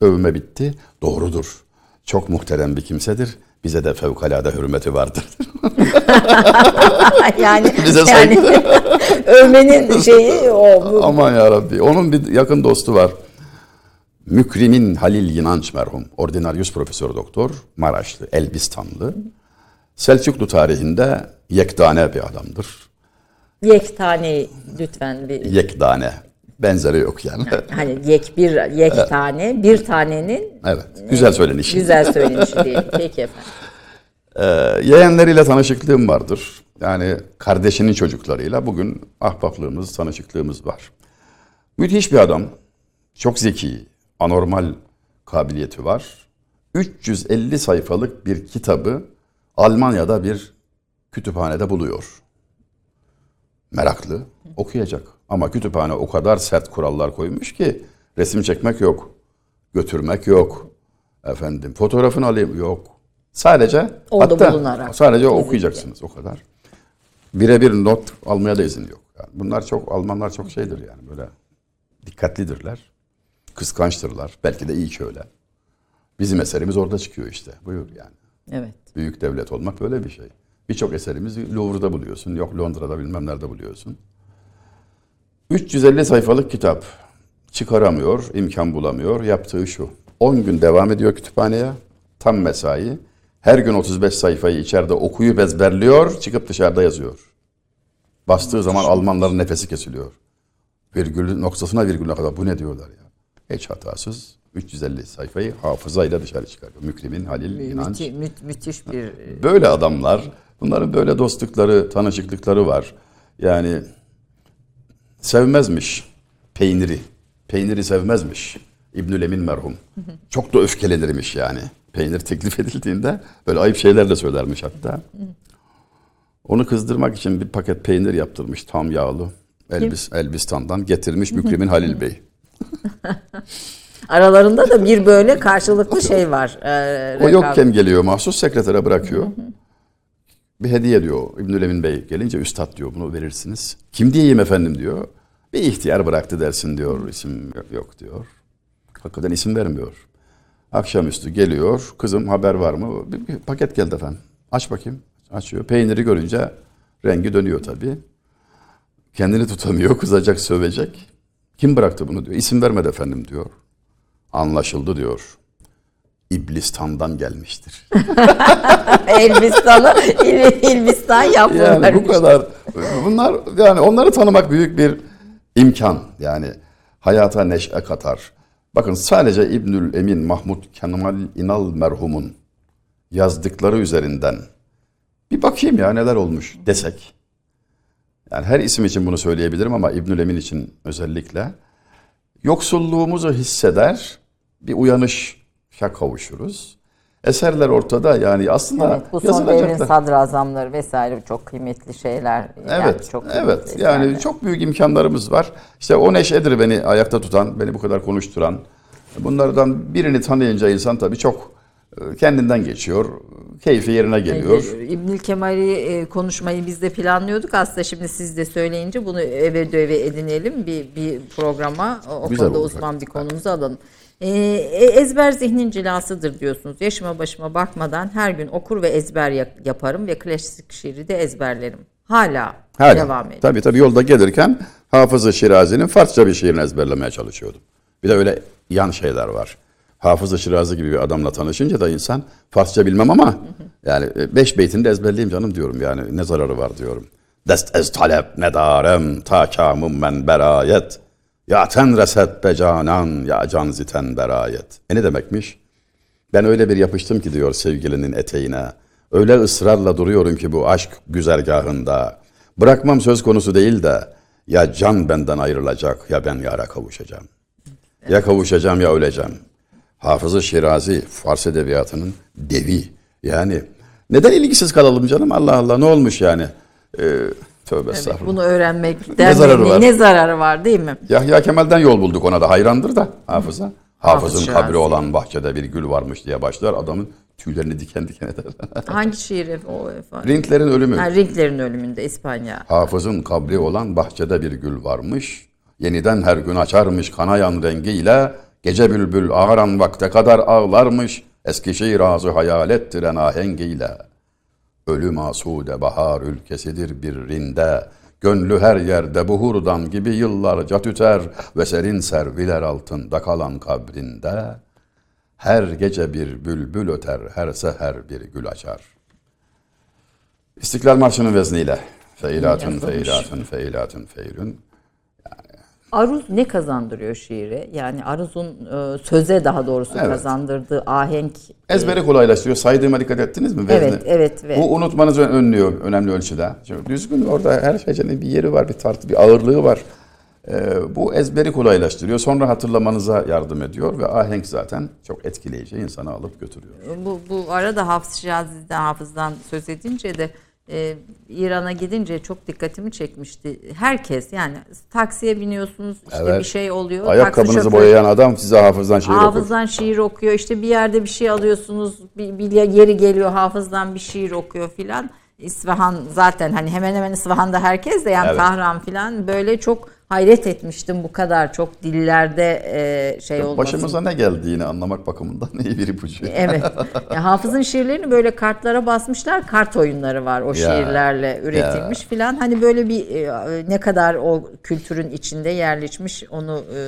Övme bitti. Doğrudur. Çok muhterem bir kimsedir. Bize de fevkalade hürmeti vardır. yani Bize yani övmenin şeyi o. Bu. Aman ya Rabbi. Onun bir yakın dostu var. Mükrimin Halil Yinanç merhum. Ordinaryus profesör doktor. Maraşlı, Elbistanlı. Selçuklu tarihinde yekdane bir adamdır. Yek lütfen bir Yekdane. Benzeri yok yani. hani yek bir yek tane bir tanenin evet. Güzel söylenişi. güzel söylenişi diyelim. Peki efendim. Ee, yeğenleriyle tanışıklığım vardır. Yani kardeşinin çocuklarıyla bugün ahbaplığımız, tanışıklığımız var. Müthiş bir adam. Çok zeki, anormal kabiliyeti var. 350 sayfalık bir kitabı Almanya'da bir kütüphanede buluyor. Meraklı, okuyacak. Ama kütüphane o kadar sert kurallar koymuş ki resim çekmek yok, götürmek yok. Efendim fotoğrafını alayım yok. Sadece Orada hatta bulunarak. sadece okuyacaksınız o kadar. Birebir not almaya da izin yok. Yani bunlar çok Almanlar çok şeydir yani böyle dikkatlidirler. Kıskançtırlar. Belki de iyi ki öyle. Bizim eserimiz orada çıkıyor işte. Buyur yani. Evet. Büyük devlet olmak böyle bir şey. Birçok eserimizi Louvre'da buluyorsun. Yok Londra'da bilmem nerede buluyorsun. 350 sayfalık kitap. Çıkaramıyor, imkan bulamıyor. Yaptığı şu. 10 gün devam ediyor kütüphaneye. Tam mesai. Her gün 35 sayfayı içeride okuyup ezberliyor. Çıkıp dışarıda yazıyor. Bastığı zaman Almanların nefesi kesiliyor. Virgül noktasına virgülüne kadar bu ne diyorlar ya. Hiç hatasız 350 sayfayı hafızayla dışarı çıkarıyor. Mükrimin Halil İnanç. Müthi- mü- müthiş bir Böyle adamlar, bunların böyle dostlukları, tanışıklıkları var. Yani sevmezmiş peyniri. Peyniri sevmezmiş İbnül Emin merhum. Çok da öfkelenirmiş yani. Peynir teklif edildiğinde böyle ayıp şeyler de söylermiş hatta. Onu kızdırmak için bir paket peynir yaptırmış tam yağlı. Elbis, Elbistan'dan getirmiş Mükrimin Halil Bey. aralarında da bir böyle karşılıklı şey var. Ee, O yokken geliyor mahsus sekretere bırakıyor. Bir hediye diyor İbnül Emin Bey gelince üstad diyor bunu verirsiniz. Kim diyeyim efendim diyor. Bir ihtiyar bıraktı dersin diyor isim yok- yok diyor. Hakikaten isim vermiyor. Akşamüstü geliyor kızım haber var mı? Bir, bir paket geldi efendim. Aç bakayım. Açıyor. Peyniri görünce rengi dönüyor tabii. Kendini tutamıyor kızacak sövecek. Kim bıraktı bunu diyor. İsim vermedi efendim diyor. Anlaşıldı diyor. İblistan'dan gelmiştir. Elbistan'ı Elbistan yapıyorlar. Yani bu kadar. Bunlar yani onları tanımak büyük bir imkan. Yani hayata neşe katar. Bakın sadece İbnül Emin Mahmud Kemal İnal merhumun yazdıkları üzerinden bir bakayım ya neler olmuş desek. Yani her isim için bunu söyleyebilirim ama İbnül Emin için özellikle yoksulluğumuzu hisseder, bir uyanışa kavuşuruz. Eserler ortada yani aslında Evet, bu son devrin sadrazamları vesaire çok kıymetli şeyler. Yani Evet, çok kıymetli evet. Yani eserler. çok büyük imkanlarımız var. İşte o neşedir beni ayakta tutan, beni bu kadar konuşturan. Bunlardan birini tanıyınca insan tabii çok kendinden geçiyor. Keyfi yerine geliyor. İbnül Kemal'i e, konuşmayı biz de planlıyorduk. Aslında şimdi siz de söyleyince bunu eve döve edinelim bir, bir programa. O, Güzel konuda olacak. uzman bir konumuzu alalım. E, e, ezber zihnin cilasıdır diyorsunuz. Yaşıma başıma bakmadan her gün okur ve ezber yap- yaparım ve klasik şiiri de ezberlerim. Hala, Hala. devam ediyor. Tabii tabii yolda gelirken Hafız-ı Şirazi'nin Farsça bir şiirini ezberlemeye çalışıyordum. Bir de öyle yan şeyler var. Hafız-ı Şirazi gibi bir adamla tanışınca da insan Farsça bilmem ama yani e, beş beytini de ezberleyeyim canım diyorum yani ne zararı var diyorum. Dest ez talep nedarem ta kamım men berayet. Ya ten reset be canan ya can ziten berayet. E ne demekmiş? Ben öyle bir yapıştım ki diyor sevgilinin eteğine. Öyle ısrarla duruyorum ki bu aşk güzergahında. Bırakmam söz konusu değil de ya can benden ayrılacak ya ben yara kavuşacağım. Ya kavuşacağım ya öleceğim. Hafız-ı Şirazi Fars edebiyatının devi. Yani Neden ilgisiz kalalım canım? Allah Allah ne olmuş yani? Ee, tövbe Evet, bunu öğrenmek Ne zararı var? ne zararı var değil mi? Yahya Kemal'den yol bulduk ona da hayrandır da hafıza. Hafızın Hafız kabri olan bahçede bir gül varmış diye başlar. Adamın tüylerini diken diken eder. Hangi şiir o efendim? Rintlerin ölümü. Ha, Ringler'in ölümünde İspanya. Hafızın kabri olan bahçede bir gül varmış. Yeniden her gün açarmış kanayan rengiyle. Gece bülbül ağaran vakte kadar ağlarmış. Eskişehir ağzı hayal ettiren ahengiyle. Ölüm asude bahar ülkesidir bir rinde. Gönlü her yerde buhurdan gibi yıllarca tüter ve serin serviler altında kalan kabrinde. Her gece bir bülbül öter, her seher bir gül açar. İstiklal Marşı'nın vezniyle. Feilatun, Yazılmış. feilatun, feilatun, feylün. Aruz ne kazandırıyor şiire? Yani Aruz'un e, söze daha doğrusu Evet. kazandırdığı ahenk. Ezberi kolaylaştırıyor. Saydığıma dikkat ettiniz mi? Vezni. Evet, evet ve Bu unutmanızı önlüyor önemli ölçüde. Şimdi düzgün orada her şeyin bir yeri var, bir tartı, bir ağırlığı var. Ee, bu ezberi kolaylaştırıyor. Sonra hatırlamanıza yardım ediyor ve ahenk zaten çok etkileyici insanı alıp götürüyor. bu, bu arada Hafız Şirazi'den, Hafız'dan söz edince de e, İran'a gidince çok dikkatimi çekmişti. Herkes yani taksiye biniyorsunuz işte Evet. bir şey oluyor. Ayakkabınızı şoförü- boyayan adam size hafızdan şiir okur. Hafızdan şiir okuyor. İşte bir yerde bir şey alıyorsunuz. Bir, bir yeri geliyor hafızdan bir şiir okuyor filan. İsfahan zaten hani hemen hemen İsfahan'da herkes de yani Evet. Tahran filan böyle çok hayret etmiştim bu kadar çok dillerde e, şey olması. Başımıza ne geldiğini anlamak bakımından iyi bir ipucu. Evet. Ya, Hafız'ın şiirlerini böyle kartlara basmışlar. Kart oyunları var o şiirlerle üretilmiş filan. Hani böyle bir e, ne kadar o kültürün içinde yerleşmiş onu e,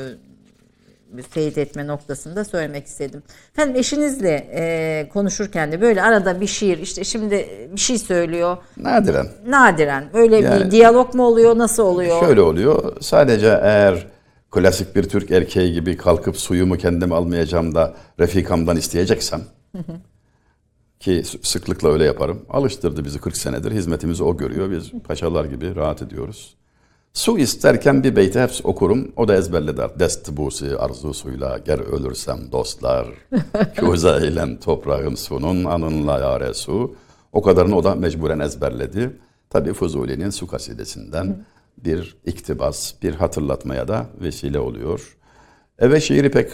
teyit etme noktasında söylemek istedim. Efendim eşinizle e, konuşurken de böyle arada bir şiir işte şimdi bir şey söylüyor. Nadiren. Nadiren öyle Yani- bir diyalog mu oluyor nasıl oluyor? Şöyle oluyor. Sadece eğer klasik bir Türk erkeği gibi kalkıp suyumu kendim almayacağım da refikamdan isteyeceksem ki sı- sıklıkla öyle yaparım. Alıştırdı bizi 40 senedir. Hizmetimizi o görüyor. Biz paşalar gibi rahat ediyoruz. Su isterken bir beyti hep okurum. O da ezberleder. Dest busi arzusuyla ger ölürsem dostlar. Küze eylem toprağım sunun anınla yare su. O kadarını o da mecburen ezberledi. Tabii Fuzuli'nin su kasidesinden bir iktibas, bir hatırlatmaya da vesile oluyor. Eve şiiri pek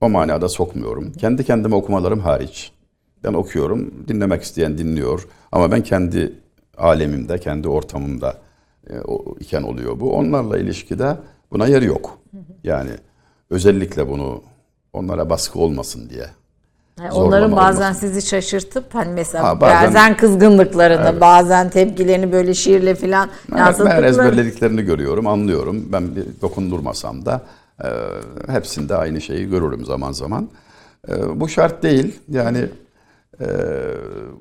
o manada sokmuyorum. Kendi kendime okumalarım hariç. Ben okuyorum, dinlemek isteyen dinliyor. Ama ben kendi alemimde, kendi ortamımda iken oluyor bu. Onlarla ilişkide buna yer yok. Yani özellikle bunu onlara baskı olmasın diye. Yani onların bazen olmasın. sizi şaşırtıp hani mesela Ha, bazen, bazen- kızgınlıklarını, bazen tepkilerini böyle şiirle filan Ben, ben ezberlediklerini görüyorum, anlıyorum. Ben bir dokundurmasam da e, hepsinde aynı şeyi görürüm zaman zaman. E, bu şart değil. Yani e,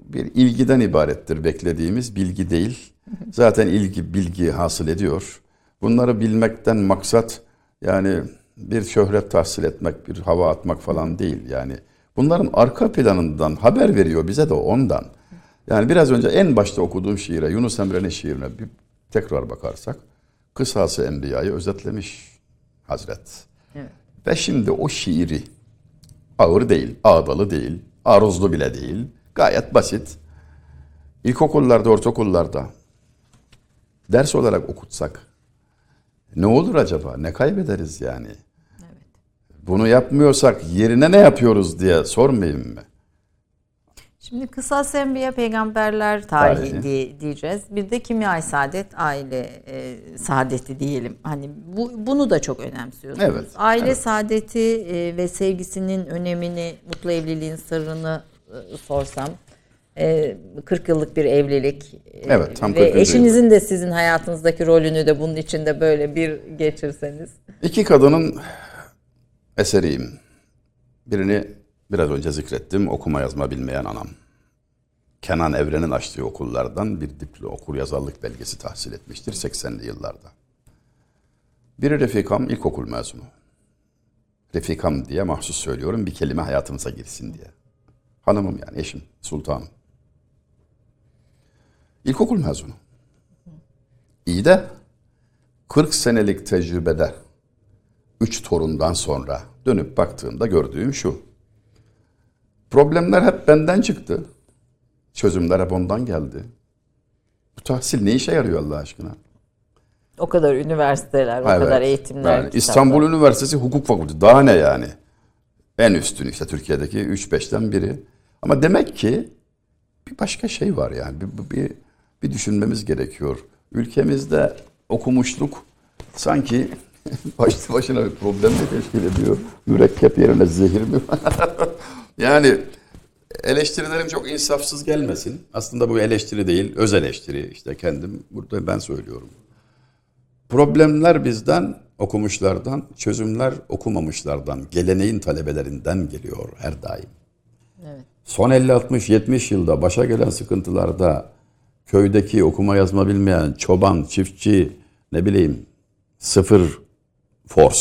bir ilgiden ibarettir beklediğimiz bilgi değil. Zaten ilgi bilgi hasıl ediyor. Bunları bilmekten maksat yani bir şöhret tahsil etmek, bir hava atmak falan değil. Yani bunların arka planından haber veriyor bize de ondan. Yani biraz önce en başta okuduğum şiire, Yunus Emre'nin şiirine bir tekrar bakarsak, kısası Enbiya'yı özetlemiş Hazret. Evet. Ve şimdi o şiiri ağır değil, ağdalı değil, aruzlu bile değil, gayet basit. İlkokullarda, ortaokullarda ders olarak okutsak ne olur acaba? Ne kaybederiz yani? Bunu yapmıyorsak yerine ne yapıyoruz diye sormayayım mı? Şimdi kısas enbiya peygamberler tarihi Tarihi. diye, diyeceğiz. Bir de kimya saadet aile e, saadeti diyelim. Hani bu bunu da çok önemsiyorsunuz. Evet, Aile evet. saadeti e, ve sevgisinin önemini, mutlu evliliğin sırrını e, sorsam 40 yıllık bir evlilik. e, Evet, tam Ve 40. eşinizin de sizin hayatınızdaki rolünü de bunun içinde böyle bir geçirseniz. İki kadının eseriyim. Birini biraz önce zikrettim. Okuma yazma bilmeyen anam. Kenan Evren'in açtığı okullardan bir diplo okur yazarlık belgesi tahsil etmiştir 80'li yıllarda. Biri Refikam ilkokul mezunu. Refikam diye mahsus söylüyorum bir kelime hayatımıza girsin diye. Hanımım yani eşim, sultanım. İlkokul mezunu. İyi de 40 senelik tecrübede üç torundan sonra dönüp baktığımda gördüğüm şu. Problemler hep benden çıktı. Çözümler hep ondan geldi. Bu tahsil ne işe yarıyor Allah aşkına? O kadar üniversiteler, o Evet. kadar eğitimler. Yani kitaplar. İstanbul Üniversitesi Hukuk Fakültesi. Daha ne yani? En üstün işte Türkiye'deki 3-5'ten biri. Ama demek ki bir başka şey var yani. Bir, bir, bir düşünmemiz gerekiyor. Ülkemizde okumuşluk sanki başlı başına bir problem mi teşkil ediyor? Mürekkep yerine zehir mi? yani eleştirilerim çok insafsız gelmesin. Aslında bu eleştiri değil, öz eleştiri. İşte kendim burada ben söylüyorum. Problemler bizden, okumuşlardan, çözümler okumamışlardan, geleneğin talebelerinden geliyor her daim. Son 50, 60, 70 yılda başa gelen sıkıntılarda köydeki okuma yazma bilmeyen çoban, çiftçi, ne bileyim sıfır force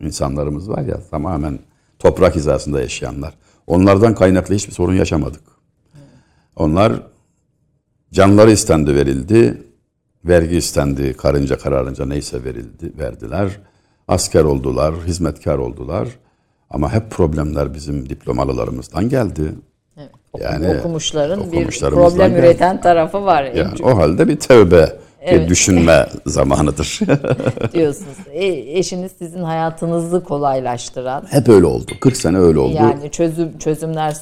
insanlarımız var ya tamamen toprak hizasında yaşayanlar. Onlardan kaynaklı hiçbir sorun yaşamadık. Onlar canları istendi verildi, vergi istendi karınca kararınca neyse verildi, verdiler. Asker oldular, hizmetkar oldular. Ama hep problemler bizim diplomalılarımızdan geldi. Yani okumuşların bir okumuşlarımızdan problem üreten tarafı var Yani o halde bir tövbe, Evet. bir düşünme zamanıdır. diyorsunuz. E, eşiniz sizin hayatınızı kolaylaştıran, hep öyle oldu. 40 sene öyle oldu. yani çözüm çözümler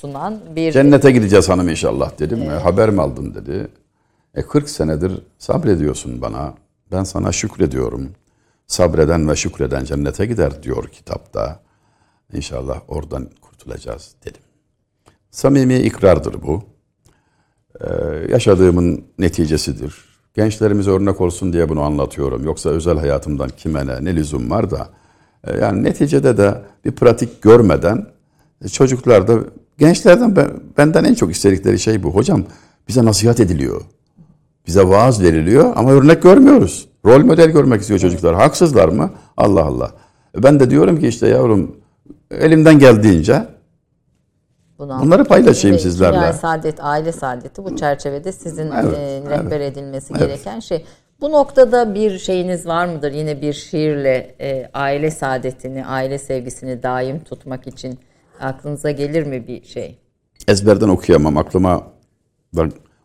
sunan bir Cennete gideceğiz hanım inşallah dedim. E, haber mi aldın dedi. E 40 senedir sabrediyorsun bana. Ben sana şükrediyorum. Sabreden ve şükreden cennete gider diyor kitapta. İnşallah oradan kurtulacağız dedim. Samimi ikrardır bu. Ee, yaşadığımın neticesidir. Gençlerimize örnek olsun diye bunu anlatıyorum. Yoksa özel hayatımdan kime ne, ne lüzum var da. e, yani neticede de bir pratik görmeden e, çocuklar da gençlerden ben- benden en çok istedikleri şey bu. Hocam bize nasihat ediliyor. Bize vaaz veriliyor ama örnek görmüyoruz. Rol model görmek istiyor çocuklar. Haksızlar mı? Allah Allah. Ben de diyorum ki işte yavrum elimden geldiğince bunu Bunları paylaşayım Ve sizlerle. Dünya saadet, aile saadeti bu çerçevede sizin Evet, e, rehber edilmesi gereken şey. Bu noktada bir şeyiniz var mıdır? Yine bir şiirle e, aile saadetini, aile sevgisini daim tutmak için aklınıza gelir mi bir şey? ezberden okuyamam. Aklıma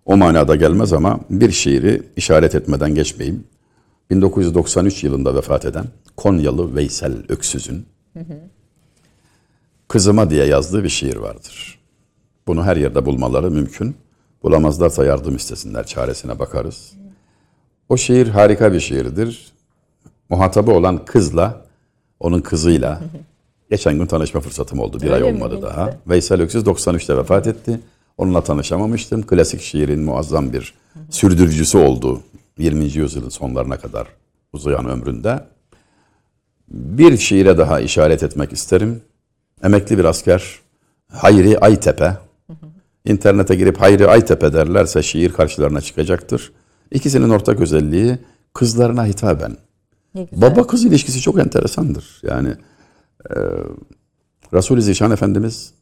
o manada gelmez ama bir şiiri işaret etmeden geçmeyeyim. 1993 yılında vefat eden Konyalı Veysel Öksüz'ün Kızıma diye yazdığı bir şiir vardır. Bunu her yerde bulmaları mümkün. Bulamazlarsa yardım istesinler, çaresine bakarız. O şiir harika bir şiirdir. Muhatabı olan kızla, onun kızıyla geçen gün tanışma fırsatım oldu. Bir Öyle ay mi? olmadı Ne daha. Veysel Öksüz 93'te vefat etti. Onunla tanışamamıştım. Klasik şiirin muazzam bir sürdürücüsü oldu. 20. yüzyılın sonlarına kadar uzayan ömründe. Bir şiire daha işaret etmek isterim. Emekli bir asker Hayri Aytepe. İnternete girip Hayri Aytepe derlerse şiir karşılarına çıkacaktır. İkisinin ortak özelliği kızlarına hitaben. Baba kız ilişkisi çok enteresandır. Yani e, Resul-i Zişan Efendimiz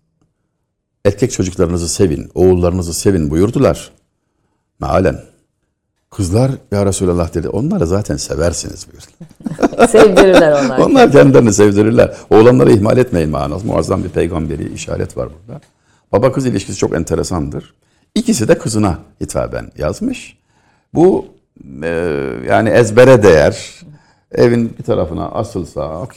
erkek çocuklarınızı sevin, oğullarınızı sevin buyurdular. Mealen. Kızlar ya Resulallah dedi. Onları zaten seversiniz buyurdu. Sevdirirler onlar. Onlar kendilerini sevdirirler. Oğlanları ihmal etmeyin manası. Muazzam bir peygamberi işaret var burada. Baba kız ilişkisi çok enteresandır. İkisi de kızına hitaben yazmış. Bu e, yani ezbere değer. Evin bir tarafına asılsa,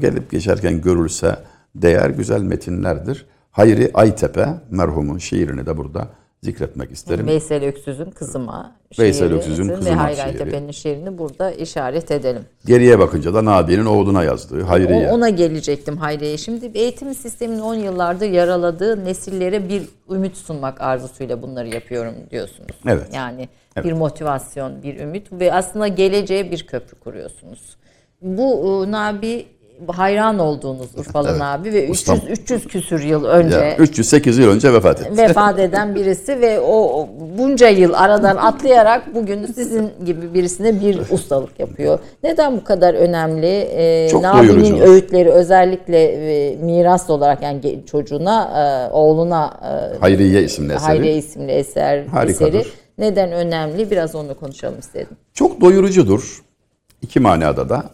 gelip geçerken görülse değer güzel metinlerdir. Hayri Aytepe merhumun şiirini de burada zikretmek isterim. Veysel Öksüz'ün kızıma Veysel Öksüz'ün ve Kızıma Hayri şiiri. Aytepe'nin şiirini burada işaret edelim. Geriye bakınca da Nabi'nin oğluna yazdığı Hayriye. O- Ona gelecektim Hayriye. Şimdi eğitim sisteminin 10 yıllardır yaraladığı nesillere bir ümit sunmak arzusuyla bunları yapıyorum diyorsunuz. Evet. Yani bir motivasyon, bir ümit ve aslında geleceğe bir köprü kuruyorsunuz. Bu e, Nabi hayran olduğunuz Urfalı Evet. Nabi ve Ustam. 300 300 küsür yıl önce Ya, 308 yıl önce vefat etti. vefat eden birisi ve o bunca yıl aradan atlayarak bugün sizin gibi birisine bir ustalık yapıyor. Neden bu kadar önemli? Ee, Çok Nabi'nin doyurucu. öğütleri özellikle e, miras olarak yani çocuğuna, e, oğluna e, Hayriye isimli eseri. Hayriye isimli eser Harikadır. eseri neden önemli? Biraz onu konuşalım istedim. Çok doyurucudur. İki manada da.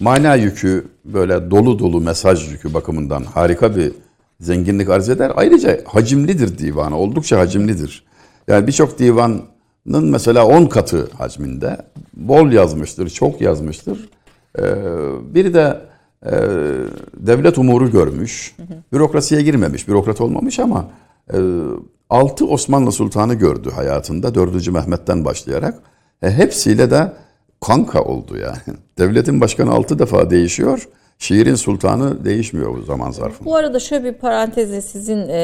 Mana yükü böyle dolu dolu mesaj yükü bakımından harika bir zenginlik arz eder. Ayrıca hacimlidir divanı. Oldukça hacimlidir. Yani birçok divanın mesela 10 katı hacminde bol yazmıştır, çok yazmıştır. Ee, biri de e, devlet umuru görmüş, bürokrasiye girmemiş, bürokrat olmamış ama e, 6 Osmanlı Sultanı gördü hayatında 4. Mehmet'ten başlayarak. E, hepsiyle de kanka oldu yani. Devletin başkanı 6 defa değişiyor. Şiirin sultanı değişmiyor bu zaman zarfında. Bu arada şöyle bir parantezi sizin e,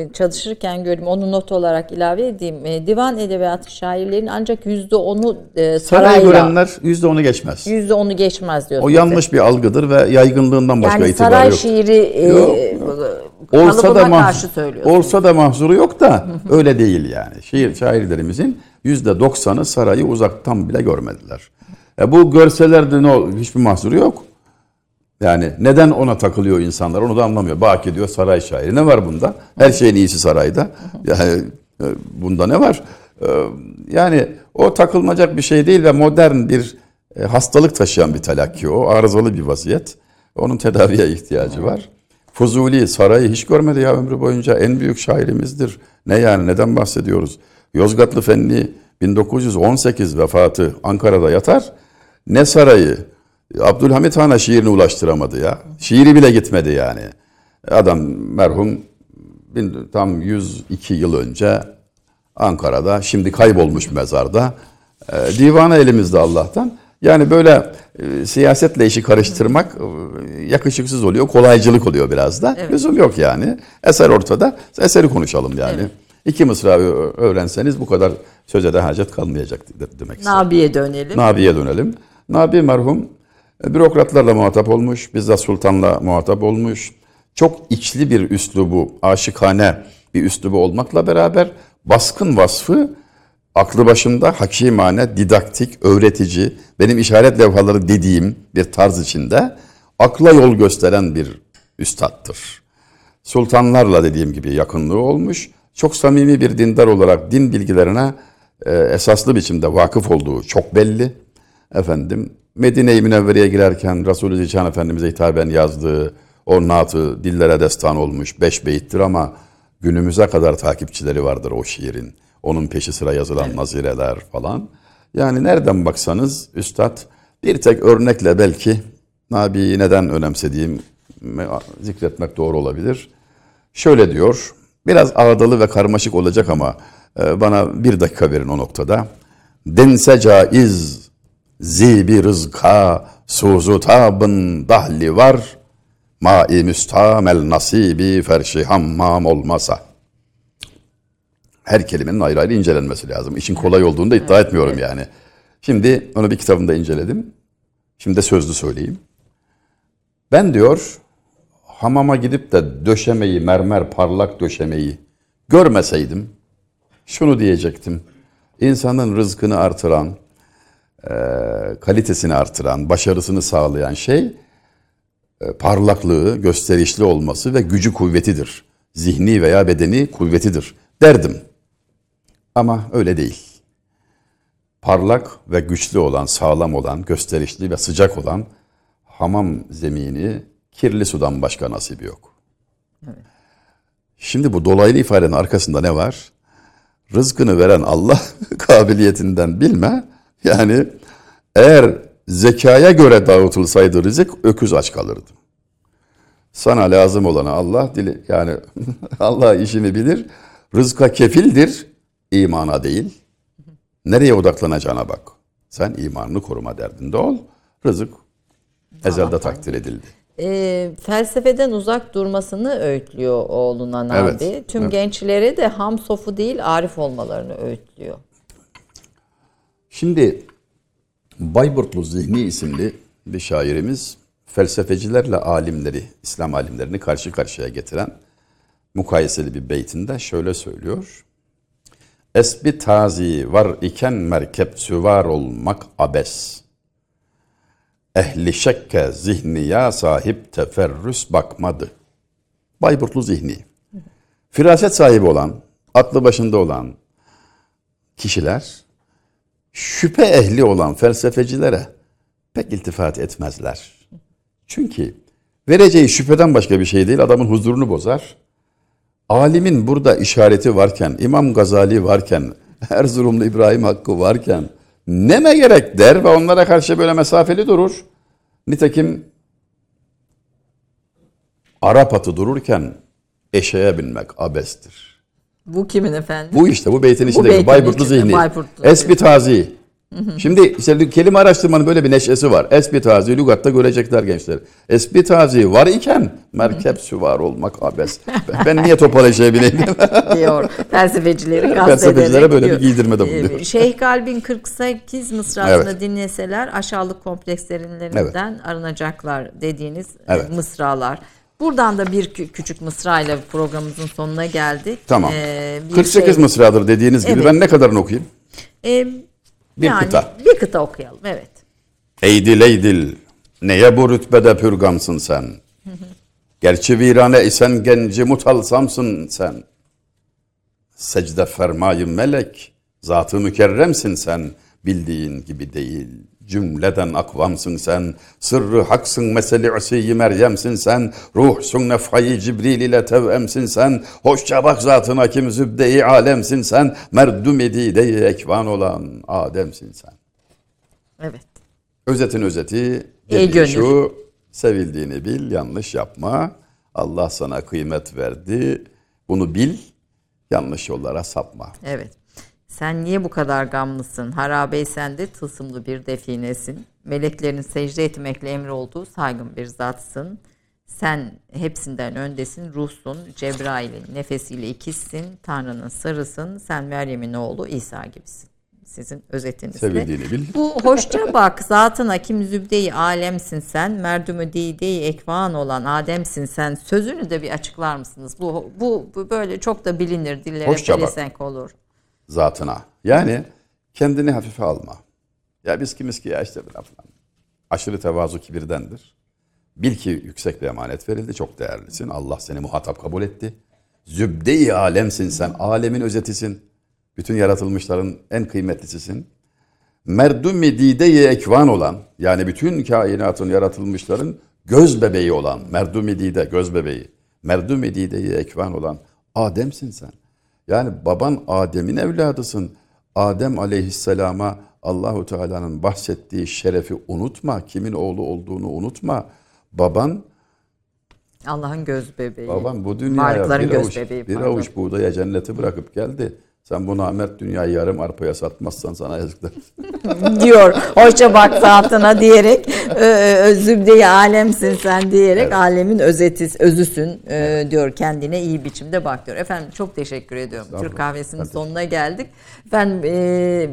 e, çalışırken gördüm. Onu not olarak ilave edeyim. E, divan edebiyatı şairlerin ancak yüzde onu e, Sarayı sarayla görenler yüzde onu geçmez. yüzde onu geçmez diyor. O yanlış bir algıdır ve yaygınlığından başka Yani itibarı saray yok. şiiri e, Yok, olsa da karşı söylüyorsun. olsa da mahzuru yok da öyle değil yani. Şiir şairlerimizin yüzde doksanı sarayı uzaktan bile görmediler. E bu görselerde ne ol- hiçbir mahzuru yok. Yani neden ona takılıyor insanlar onu da anlamıyor. Baki diyor saray şairi. Ne var bunda? Her şeyin iyisi sarayda. Yani e, bunda ne var? E, Yani o takılmayacak bir şey değil ve modern bir e, hastalık taşıyan bir telakki o. Arızalı bir vaziyet. Onun tedaviye ihtiyacı var. Fuzuli sarayı hiç görmedi ya ömrü boyunca. En büyük şairimizdir. Ne yani neden bahsediyoruz? Yozgatlı Fenli 1918 vefatı Ankara'da yatar. Ne sarayı? Abdülhamit Han'a şiirini ulaştıramadı ya. Şiiri bile gitmedi yani. Adam merhum tam 102 yıl önce Ankara'da şimdi kaybolmuş mezarda. E, divanı elimizde Allah'tan. Yani böyle e, siyasetle işi karıştırmak e, yakışıksız oluyor, kolaycılık oluyor biraz da. Lüzum yok yani. Eser ortada. Eseri konuşalım yani. İki mısra öğrenseniz bu kadar söze de hacet kalmayacak de- demek istedim. Nabi'ye dönelim. Nabi'ye dönelim. Nabi merhum bürokratlarla muhatap olmuş, bizzat sultanla muhatap olmuş. Çok içli bir üslubu, aşıkane bir üslubu olmakla beraber baskın vasfı aklı başında hakimane, didaktik, öğretici, benim işaret levhaları dediğim bir tarz içinde akla yol gösteren bir üstattır. Sultanlarla dediğim gibi yakınlığı olmuş. Çok samimi bir dindar olarak din bilgilerine e, esaslı biçimde vakıf olduğu çok belli. Efendim Medine-i Münevvere'ye girerken Resulü Zişan Efendimiz'e hitaben yazdığı o naatı dillere destan olmuş beş beyittir ama günümüze kadar takipçileri vardır o şiirin. Onun peşi sıra yazılan nazireler falan. Yani nereden baksanız üstad bir tek örnekle belki Nabi'yi neden önemsediğim zikretmek doğru olabilir. Şöyle diyor, biraz ağdalı ve karmaşık olacak ama e, bana bir dakika verin o noktada. Dense caiz zibi rızka suzu tabın dahli var. Mai müstamel nasibi ferşi hammam olmasa. Her kelimenin ayrı ayrı incelenmesi lazım. İşin kolay olduğunu da iddia etmiyorum yani. Şimdi onu bir kitabımda inceledim. Şimdi de sözlü söyleyeyim. Ben diyor hamama gidip de döşemeyi, mermer parlak döşemeyi görmeseydim şunu diyecektim. İnsanın rızkını artıran, kalitesini artıran, başarısını sağlayan şey e, parlaklığı, gösterişli olması ve gücü kuvvetidir. Zihni veya bedeni kuvvetidir derdim. Ama öyle değil. Parlak ve güçlü olan, sağlam olan, gösterişli ve sıcak olan hamam zemini kirli sudan başka nasibi yok. Şimdi bu dolaylı ifadenin arkasında ne var? Rızkını veren Allah kabiliyetinden bilme. Yani eğer zekaya göre dağıtılsaydı rızık öküz aç kalırdı. Sana lazım olanı Allah dili yani Allah işini bilir. Rızka kefildir, imana değil. Nereye odaklanacağına bak. Sen imanını koruma derdinde ol. Rızık ezelde takdir edildi. E, felsefeden uzak durmasını öğütlüyor oğluna Nabi. Evet, Tüm evet. gençlere de ham sofu değil arif olmalarını öğütlüyor. Şimdi Bayburtlu Zihni isimli bir şairimiz felsefecilerle alimleri, İslam alimlerini karşı karşıya getiren mukayeseli bir beytinde şöyle söylüyor. Esbi tazi var iken merkep süvar olmak abes. Ehli şekke zihniya sahip teferrüs bakmadı. Bayburtlu zihni. Firaset sahibi olan, aklı başında olan kişiler şüphe ehli olan felsefecilere pek iltifat etmezler. Çünkü vereceği şüpheden başka bir şey değil, adamın huzurunu bozar. alimin burada işareti varken, İmam Gazali varken, Erzurumlu İbrahim Hakkı varken neme gerek der ve onlara karşı böyle mesafeli durur. Nitekim Arap atı dururken eşeğe binmek abestir. Bu kimin efendim? Bu işte bu beytin içinde Bayburtlu içinde, zihni. Bayburtlu. Esbi tazi. Şimdi işte kelime araştırmanın böyle bir neşesi var. Esbi tazi lügatta görecekler gençler. Esbi tazi var iken merkep süvar olmak abes. Ben- niye topal bineyim? diyor felsefecileri Felsefecilere böyle bir diyor. giydirmede Ee, bulunuyor. Şeyh Galb'in 48 mısrasını Evet. dinleseler aşağılık komplekslerinden arınacaklar dediğiniz e, Evet. mısralar. Buradan da bir kü- küçük mısrayla programımızın sonuna geldik. Tamam. Ee, bir 48 şey- mısradır dediğiniz gibi Evet. ben ne kadarını okuyayım? Ee, Bir yani kıta. Bir kıta okuyalım evet. Eydil eydil neye bu rütbede pürgamsın sen? Gerçi virane isen genci mutalsamsın sen. Secde fermayı melek, zatı mükerremsin sen. Bildiğin gibi değil, cümleden akvamsın sen. Sırrı haksın meseli usiyi Meryem'sin sen. Ruhsun nefhayı Cibril ile tevemsin sen. Hoşça bak zatına kim zübde-i alemsin sen. Merdum edide-i ekvan olan Adem'sin sen. Evet. Özetin özeti dediği şu sevildiğini bil yanlış yapma. Allah sana kıymet verdi. Bunu bil yanlış yollara sapma. Evet. Sen niye bu kadar gamlısın? Harabeysen de tılsımlı bir definesin. Meleklerin secde etmekle emri olduğu saygın bir zatsın. Sen hepsinden öndesin, ruhsun. Cebrail'in nefesiyle ikizsin. Tanrı'nın sarısın. Sen Meryem'in oğlu İsa gibisin. Sizin özetinizde. Sevildiğini bil. Bu hoşça bak zatına kim zübdeyi alemsin sen, merdümü dideyi ekvan olan Adem'sin sen. Sözünü de bir açıklar mısınız? Bu, bu, bu böyle çok da bilinir dillere Hoşça bak. pelesenk olur. Zatına. Yani kendini hafife alma. Ya biz kimiz ki ya işte falan. Aşırı tevazu kibirdendir. Bil ki yüksek bir emanet verildi. Çok değerlisin. Allah seni muhatap kabul etti. Zübde-i alemsin sen. Alemin özetisin. Bütün yaratılmışların en kıymetlisisin. Merdum-i dide-i ekvan olan yani bütün kainatın yaratılmışların göz bebeği olan merdum-i dide göz bebeği. Merdum-i dide-i ekvan olan Adem'sin sen. Yani baban Adem'in evladısın. Adem aleyhisselama Allahu Teala'nın bahsettiği şerefi unutma. Kimin oğlu olduğunu unutma. Baban Allah'ın göz bebeği. Baban bu dünyaya bir avuç, bebeği. bir avuç buğdaya cenneti bırakıp geldi. Sen bu namert dünyayı yarım arpaya satmazsan sana yazıklar. diyor. Hoşça bak zatına diyerek e, e, zübde-i alemsin sen diyerek alemin özeti, özüsün e, diyor. Kendine iyi biçimde bak diyor. Efendim çok teşekkür ediyorum. Türk kahvesinin Ben sonuna geldik. Efendim e,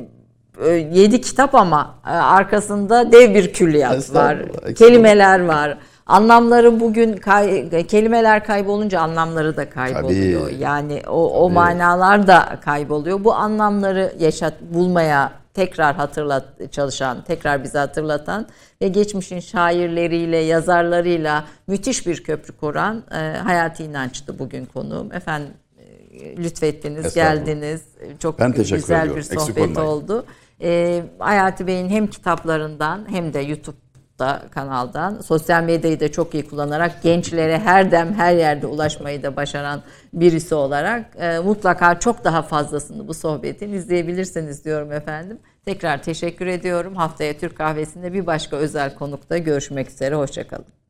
e, yedi kitap ama e, arkasında dev bir külliyat var. Kelimeler var. Anlamları bugün kay- kelimeler kaybolunca anlamları da kayboluyor. Tabii. Yani o, o manalar da kayboluyor. Bu anlamları yaşat bulmaya tekrar hatırlat çalışan, tekrar bize hatırlatan ve geçmişin şairleriyle, yazarlarıyla müthiş bir köprü kuran e, Hayati İnanç'tı bugün konuğum. Efendim e, lütfettiniz, geldiniz. Çok Ben güzel ediyorum. bir sohbet oldu. E, Hayati Bey'in hem kitaplarından hem de YouTube da kanaldan sosyal medyayı da çok iyi kullanarak gençlere her dem her yerde ulaşmayı da başaran birisi olarak e, mutlaka çok daha fazlasını bu sohbetin izleyebilirsiniz diyorum efendim. Tekrar teşekkür ediyorum. Haftaya Türk Kahvesi'nde bir başka özel konukta görüşmek üzere. Hoşçakalın.